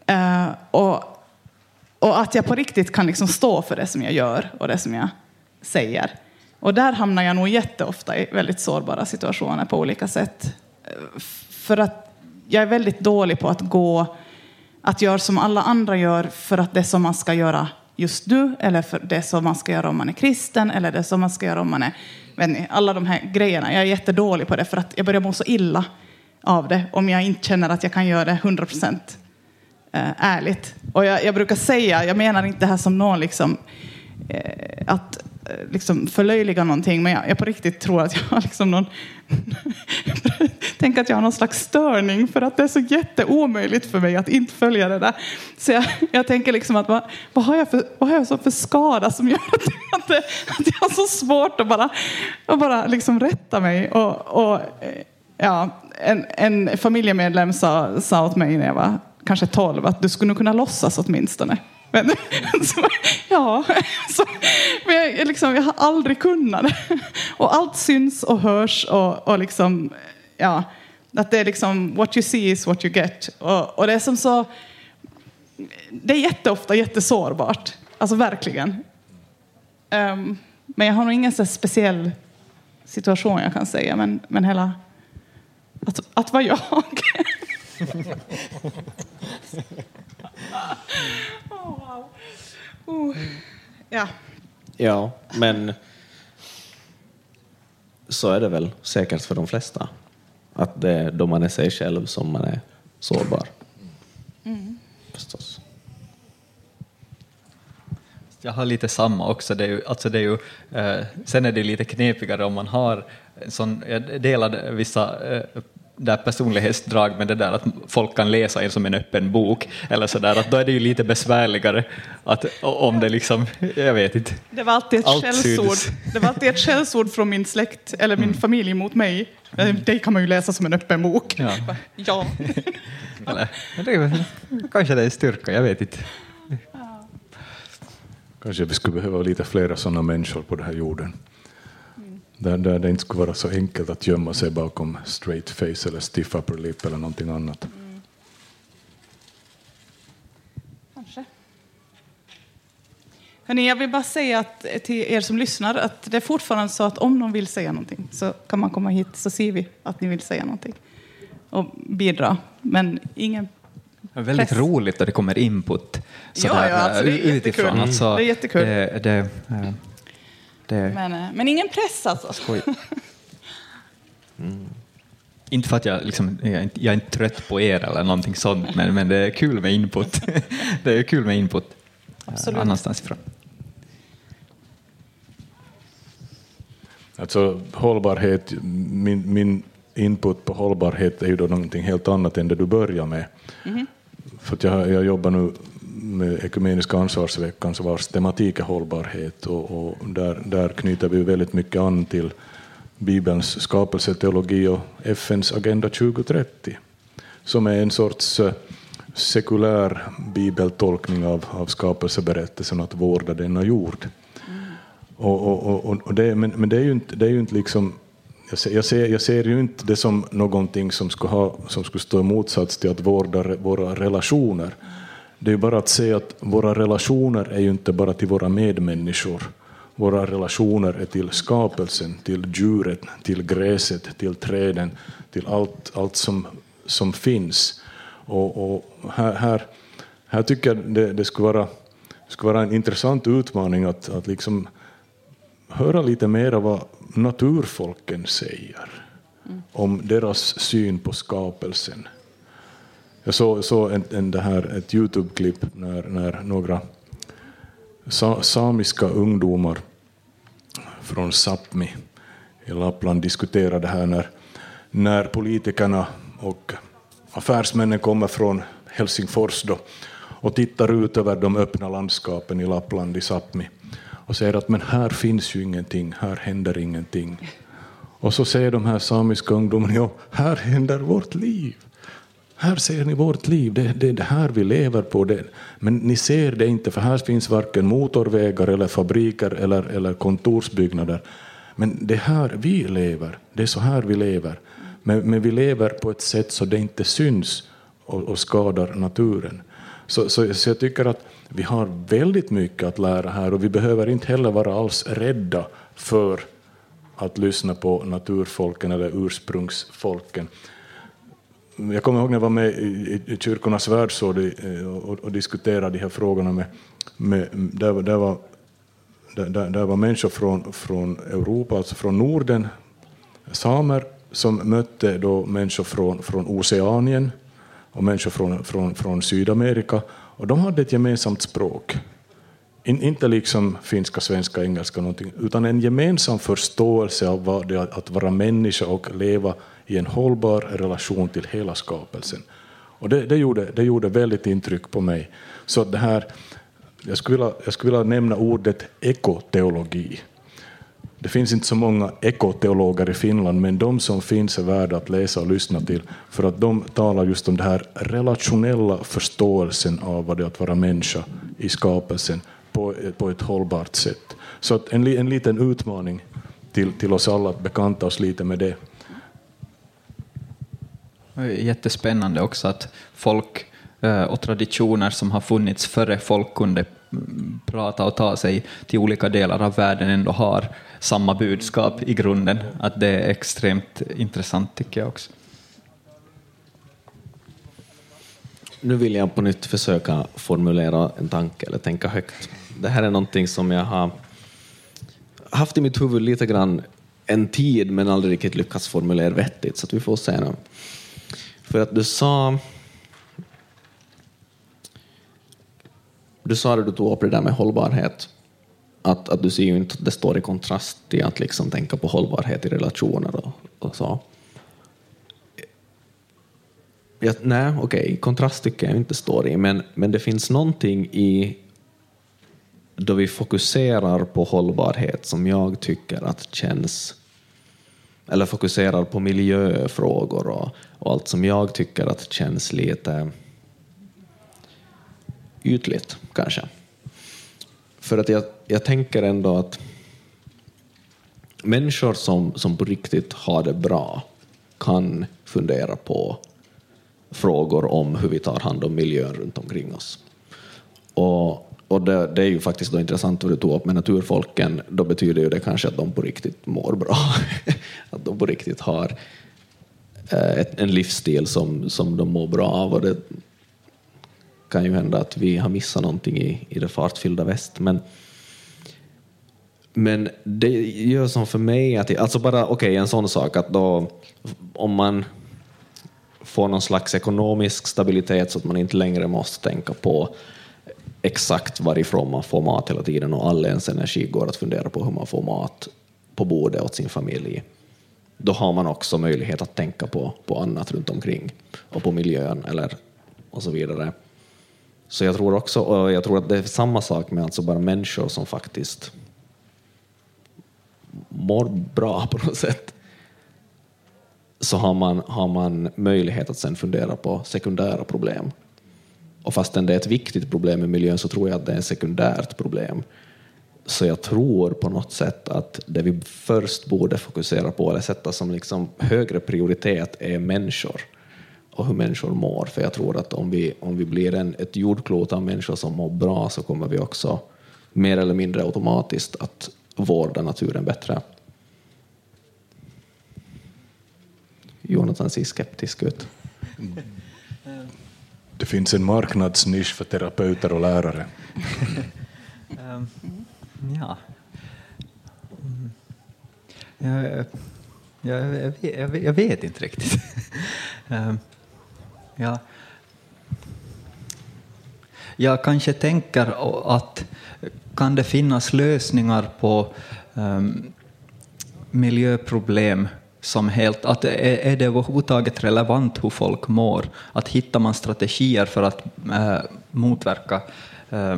Eh, och, och att jag på riktigt kan liksom stå för det som jag gör och det som jag säger. Och där hamnar jag nog jätteofta i väldigt sårbara situationer på olika sätt. För att jag är väldigt dålig på att gå, att göra som alla andra gör för att det som man ska göra just nu, eller för det som man ska göra om man är kristen, eller det som man ska göra om man är... Vet ni, alla de här grejerna. Jag är jättedålig på det för att jag börjar må så illa av det om jag inte känner att jag kan göra det 100 procent eh, ärligt. Och jag, jag brukar säga, jag menar inte det här som någon liksom, eh, att liksom förlöjliga någonting, men jag, jag på riktigt tror att jag har liksom någon... Tänk att jag har någon slags störning för att det är så jätteomöjligt för mig att inte följa det där. Så jag, jag tänker liksom att vad, vad, har jag för, vad har jag så för skada som gör att, att, det, att jag har så svårt att bara, att bara liksom rätta mig. Och, och, ja, en, en familjemedlem sa, sa åt mig när jag var kanske 12 att du skulle nog kunna låtsas åtminstone. Men, så, ja, så, men jag, liksom, jag har aldrig kunnat. Och allt syns och hörs och, och liksom, ja, att det är liksom what you see is what you get. Och, och det är som så, det är jätteofta jättesårbart, alltså verkligen. Um, men jag har nog ingen så speciell situation jag kan säga, men, men hela, att, att vara jag oh, wow. oh. Ja. Ja, men så är det väl säkert för de flesta. Att det är då man är sig själv som man är sårbar. Förstås. Jag har lite samma också. Det är ju, alltså det är ju, eh, sen är det lite knepigare om man har sån, jag delar vissa eh, där personlighetsdrag med det där att folk kan läsa en som en öppen bok, eller så där, att då är det ju lite besvärligare att, om det liksom, jag vet inte. Det var alltid ett Allt skällsord. Det var alltid ett skällsord från min släkt eller min familj mot mig. Eh, Det kan man ju läsa som en öppen bok. Ja. Ja. Eller, det kanske det är styrka, jag vet inte. Kanske vi skulle behöva lite flera sådana människor på den här jorden. Där, där det inte skulle vara så enkelt att gömma sig bakom straight face eller stiff upper lip eller någonting annat. Kanske. Hörrni, jag vill bara säga att, till er som lyssnar att det är fortfarande så att om någon vill säga någonting så kan man komma hit så ser vi att ni vill säga någonting och bidra. Men ingen... Det är väldigt Press. roligt att det kommer input Ja, sådär, ja, alltså, det är eh, jättekul. utifrån. Alltså, Det är jättekul. Det, det, eh, det, Men, eh, men ingen press alltså. Skoj. Inte för att jag, liksom, jag, är inte, jag är inte trött på er eller någonting sånt, men, men det är kul med input. det är kul med input eh, Absolut. annanstans ifrån. Alltså hållbarhet, min, min input på hållbarhet är ju då någonting helt annat än det du börjar med. För att jag, jag jobbar nu med Ekumeniska ansvarsveckan så vars tematik är hållbarhet och, och där, där knyter vi väldigt mycket an till Bibelns skapelseteologi och FNs Agenda 2030 som är en sorts eh, sekulär bibeltolkning av, av skapelseberättelsen att vårda denna jord. Och, och, och, och det, men, men det är ju inte, det är ju inte liksom jag ser, jag, ser, jag ser ju inte det som någonting som skulle, ha, som skulle stå i motsats till att vårda våra relationer. Det är bara att se att våra relationer är ju inte bara till våra medmänniskor. Våra relationer är till skapelsen, till djuret, till gräset, till träden, till allt, allt som, som finns. Och, och här, här, här tycker jag det, det skulle, vara, skulle vara en intressant utmaning att, att liksom höra lite mer vad naturfolken säger om deras syn på skapelsen. Jag såg så en, en, det här, ett Youtube-klipp när, när några sa, samiska ungdomar från Sápmi i Lappland diskuterade det här när, när politikerna och affärsmännen kommer från Helsingfors då, och tittar ut över de öppna landskapen i Lappland, i Sápmi, och säger att men här finns ju ingenting, här händer ingenting. Och så säger de här samiska ungdomarna, ja, här händer vårt liv. Här ser ni vårt liv, det, det är det här vi lever på. Det. Men ni ser det inte, för här finns varken motorvägar eller fabriker eller, eller kontorsbyggnader. Men det är här vi lever, det är så här vi lever. Men, men vi lever på ett sätt så det inte syns och, och skadar naturen. Så, så, så, jag tycker att vi har väldigt mycket att lära här och vi behöver inte heller vara alls rädda för att lyssna på naturfolken eller ursprungsfolken. Jag kommer ihåg när jag var med i, Kyrkornas världsråd och, och, diskuterade de här frågorna med, med där, där, var, där, där var människor från, från Europa, alltså från Norden, samer som mötte då människor från, från Oceanien och människor från, från, från Sydamerika. Och de hade ett gemensamt språk. In, inte liksom finska, svenska, engelska, någonting, utan en gemensam förståelse av vad det är att vara människa och leva i en hållbar relation till hela skapelsen. Och det, det, gjorde, det gjorde väldigt intryck på mig. Så det här, jag, skulle vilja, jag skulle vilja nämna ordet ekoteologi. Det finns inte så många ekoteologer i Finland, men de som finns är värda att läsa och lyssna till, för att de talar just om den här relationella förståelsen av vad det är att vara människa i skapelsen på, på ett hållbart sätt. Så att en, en liten utmaning till, till oss alla att bekanta oss lite med det. Jättespännande också att folk eh, och traditioner som har funnits före folk kunde mm, prata och ta sig till olika delar av världen ändå har samma budskap i grunden. Att det är extremt intressant tycker jag också. Nu vill jag på nytt försöka formulera en tanke eller tänka högt. Det här är någonting som jag har haft i mitt huvud lite grann en tid men aldrig riktigt lyckats formulera vettigt, så att vi får se nu. För att du sa... Du sa det du tog upp det där med hållbarhet att, att du ser ju inte att det står i kontrast till att liksom tänka på hållbarhet i relationer och, och så. Ja, nej, okej, okay. kontrast tycker jag inte står i, men, men det finns någonting i då vi fokuserar på hållbarhet som jag tycker att känns eller fokuserar på miljöfrågor och, och allt som jag tycker att känns lite ytligt, kanske. För att jag, jag tänker ändå att människor som, som på riktigt har det bra kan fundera på frågor om hur vi tar hand om miljön runt omkring oss. Och, och det, det är ju faktiskt då intressant vad du tog upp med naturfolken, då betyder ju det kanske att de på riktigt mår bra. att de på riktigt har Eh, ett, en livsstil som, som de mår bra av. Och det, kan ju hända att vi har missat någonting i, i det fartfyllda väst. Men, men det gör som för mig att, alltså bara okej okay, en sån sak att då om man får någon slags ekonomisk stabilitet så att man inte längre måste tänka på exakt varifrån man får mat hela tiden och all ens energi går att fundera på hur man får mat på bordet åt sin familj. Då har man också möjlighet att tänka på, på annat runt omkring och på miljön eller och så vidare. Så jag tror också, och jag tror att det är samma sak med alltså bara människor som faktiskt mår bra på något sätt. Så har man, har man möjlighet att sen fundera på sekundära problem. Och fastän det är ett viktigt problem i miljön så tror jag att det är ett sekundärt problem. Så jag tror på något sätt att det vi först borde fokusera på eller sätta som liksom högre prioritet är människor och hur människor mår. För jag tror att om vi, om vi blir en, ett jordklot av människor som mår bra så kommer vi också mer eller mindre automatiskt att vårda naturen bättre. Jonathan ser skeptisk ut. Det finns en marknadsnisch för terapeuter och lärare. um, ja. Jag, jag, jag, jag, vet inte riktigt. um, Ja. jag kanske tänker att kan det finnas lösningar på um, miljöproblem som helt, att är, är det överhuvudtaget relevant hur folk mår? Att hittar man strategier för att uh, motverka, uh,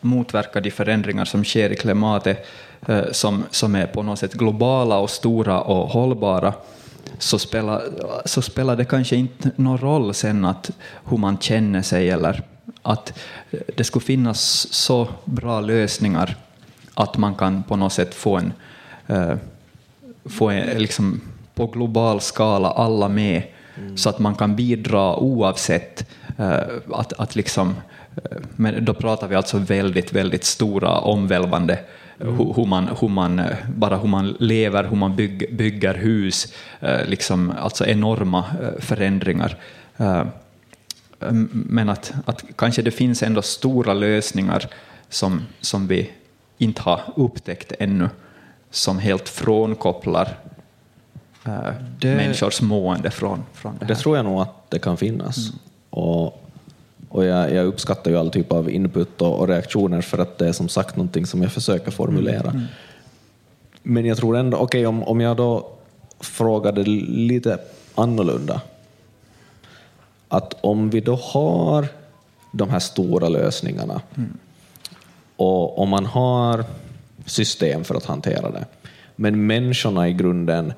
motverka de förändringar som sker i klimatet äh, som, som är på något sätt globala och stora och hållbara, så spelar, så spelar det kanske inte någon roll sen att hur man känner sig eller att det skulle finnas så bra lösningar att man kan på något sätt få en få en, liksom, på global skala alla med mm. så att man kan bidra oavsett uh, att, att liksom, men då pratar vi alltså väldigt, väldigt stora omvälvande mm. hur, man, hur man, uh, bara hur man lever, hur man bygg, bygger hus, liksom, alltså enorma förändringar. Men att, att kanske det finns ändå stora lösningar som, som vi inte har upptäckt ännu som helt frånkopplar det, människors mående från, från det här. Det tror jag nog att det kan finnas. Mm. Och, och jag, jag, uppskattar ju all typ av input och, och, reaktioner för att det är som sagt någonting som jag försöker formulera. Mm. Men jag tror ändå, okej okay, om, om jag då frågade lite annorlunda, att om vi då har de här stora lösningarna mm. och om man har system för att hantera det. Men människorna i grunden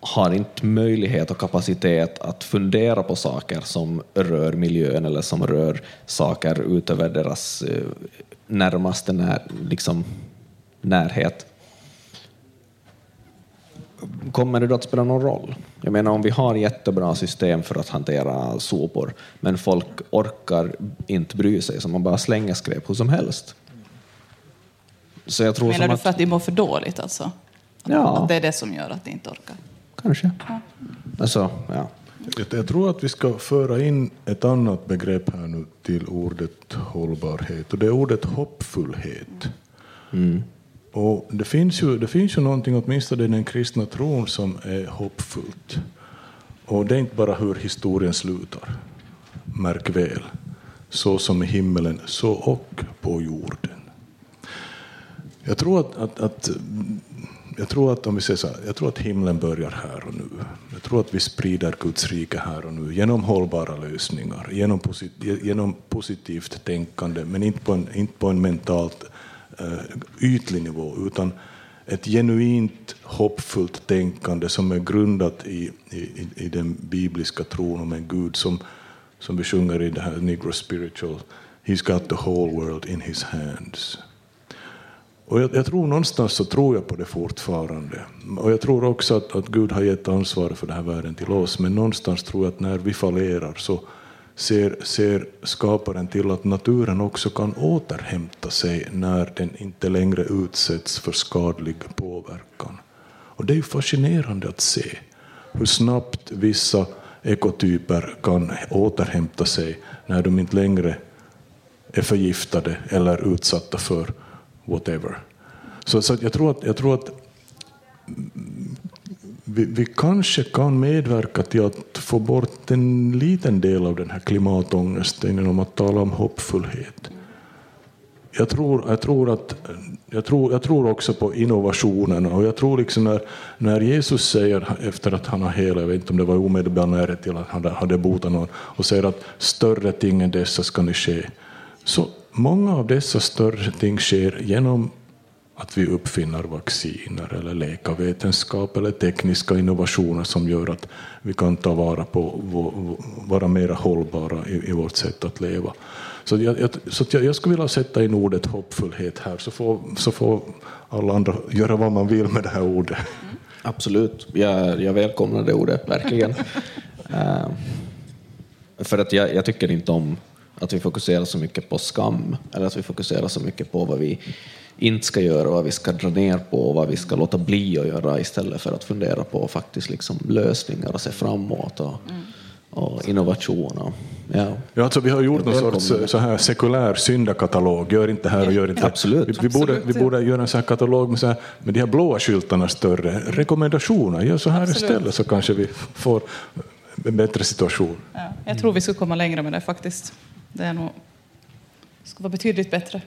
har inte möjlighet och kapacitet att fundera på saker som rör miljön eller som rör saker utöver deras eh, närmaste när, liksom, närhet. Kommer det då att spela någon roll? Jag menar om vi har jättebra system för att hantera sopor, men folk orkar inte bry sig, så man bara slänger skräp hur som helst. Så jag tror Menar du för att, att de mår för dåligt alltså? Att, ja. att det är det som gör att de inte orkar? Kanske. Ja. Alltså, ja. Jag tror att vi ska föra in ett annat begrepp här nu till ordet hållbarhet och det är ordet hoppfullhet. Mm. Och det, finns ju, det finns ju någonting, åtminstone i den kristna tron, som är hoppfullt. Och det är inte bara hur historien slutar, märk väl. Så som i himmelen, så och på jorden. Jag tror att, att, att, jag tror att om vi säger så här, jag tror att himlen börjar här och nu. Jag tror att vi sprider Guds rike här och nu genom hållbara lösningar, genom, posit, genom positivt tänkande, men inte på en, inte på en mentalt uh, ytlig nivå, utan ett genuint hoppfullt tänkande som är grundat i, i, i den bibliska tron om en Gud som, som vi sjunger i det här Negro Spiritual, He's got the whole world in his hands. Och jag, jag, tror någonstans så tror jag på det fortfarande. Och jag tror också att, att Gud har gett ansvaret för den här världen till oss. Men någonstans tror jag att när vi fallerar så ser, ser skaparen till att naturen också kan återhämta sig när den inte längre utsätts för skadlig påverkan. Och det är ju fascinerande att se hur snabbt vissa ekotyper kan återhämta sig när de inte längre är förgiftade eller utsatta för whatever. Så, så jag, tror att, jag tror att vi, vi, kanske kan medverka till att få bort en liten del av den här klimatångesten genom att tala om hoppfullhet. Jag tror, jag tror, att, jag tror, jag tror också på innovationen och jag tror liksom när, när Jesus säger efter att han har helat, jag vet inte om det var omedelbar närhet till att han hade botat någon, och säger att större ting än dessa ska ni ske. Så Många av dessa större ting sker genom att vi uppfinner vacciner eller läkarvetenskap eller tekniska innovationer som gör att vi kan ta vara på, vara mer hållbara i, vårt sätt att leva. Så jag, jag, så jag, jag skulle vilja sätta in ordet hoppfullhet här, så får, så får alla andra göra vad man vill med det här ordet. Absolut, jag, jag välkomnar det ordet, verkligen. uh, för att jag, jag tycker inte om att vi fokuserar så mycket på skam, eller att vi fokuserar så mycket på vad vi inte ska göra, vad vi ska dra ner på, vad vi ska låta bli att göra istället för att fundera på faktiskt liksom lösningar och se framåt och, mm. och innovation. Och, ja. Ja, alltså vi har gjort någon sorts så här sekulär syndakatalog, gör inte här och gör inte Absolut. Vi, vi, borde, vi borde göra en sån här katalog med, så här, med de här blåa skyltarna större, rekommendationer, gör så här Absolut. istället så kanske vi får en bättre situation. Ja, jag tror vi skulle komma längre med det faktiskt. Det är nog, ska vara betydligt bättre.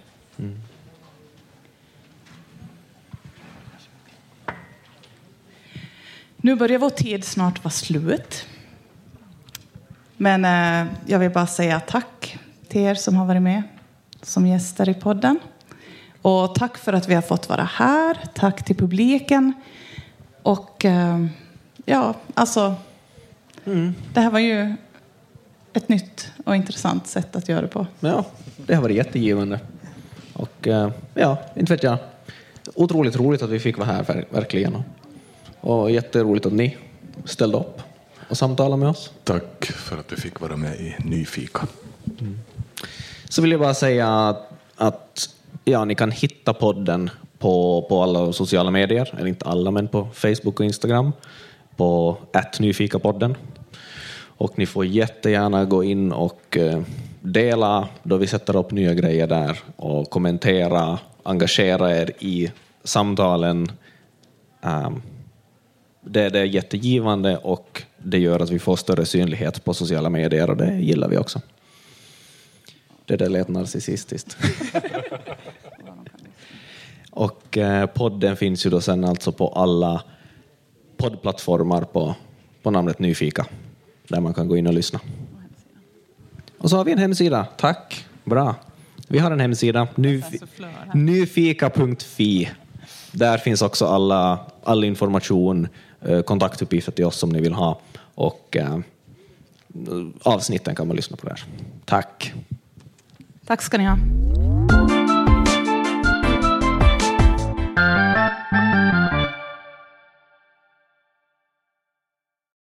Nu börjar vår tid snart vara slut. Men eh, jag vill bara säga tack till er som har varit med som gäster i podden. Och tack för att vi har fått vara här. Tack till publiken. Och eh, ja, alltså. Det här var ju ett nytt och intressant sätt att göra det på. Ja, det har varit jättegivande. Och eh, ja, inte vet jag. Otroligt roligt att vi fick vara här, ver- verkligen. Och jätteroligt att ni ställde upp och samtalade med oss. Tack för att du fick vara med i Nyfika. Så vill jag bara säga att ja, ni kan hitta podden på, på alla sociala medier, eller inte alla, men på Facebook och Instagram, på nyfikapodden. Och ni får jättegärna gå in och eh, dela då vi sätter upp nya grejer där och kommentera, engagera er i samtalen. Ehm, det, det är jättegivande och det gör att vi får större synlighet på sociala medier och det gillar vi också. Det där lät narcissistiskt. och eh, podden finns ju då sen alltså på alla poddplattformar på, på namnet Nyfika, där man kan gå in och lyssna. Och så har vi en hemsida. Tack, bra. Vi har en hemsida, nyf- nyfika.fi. Där finns också alla, all information, eh, kontaktuppgifter till oss om ni vill ha och eh, avsnitten kan man lyssna på där. Tack. Tack ska ni ha.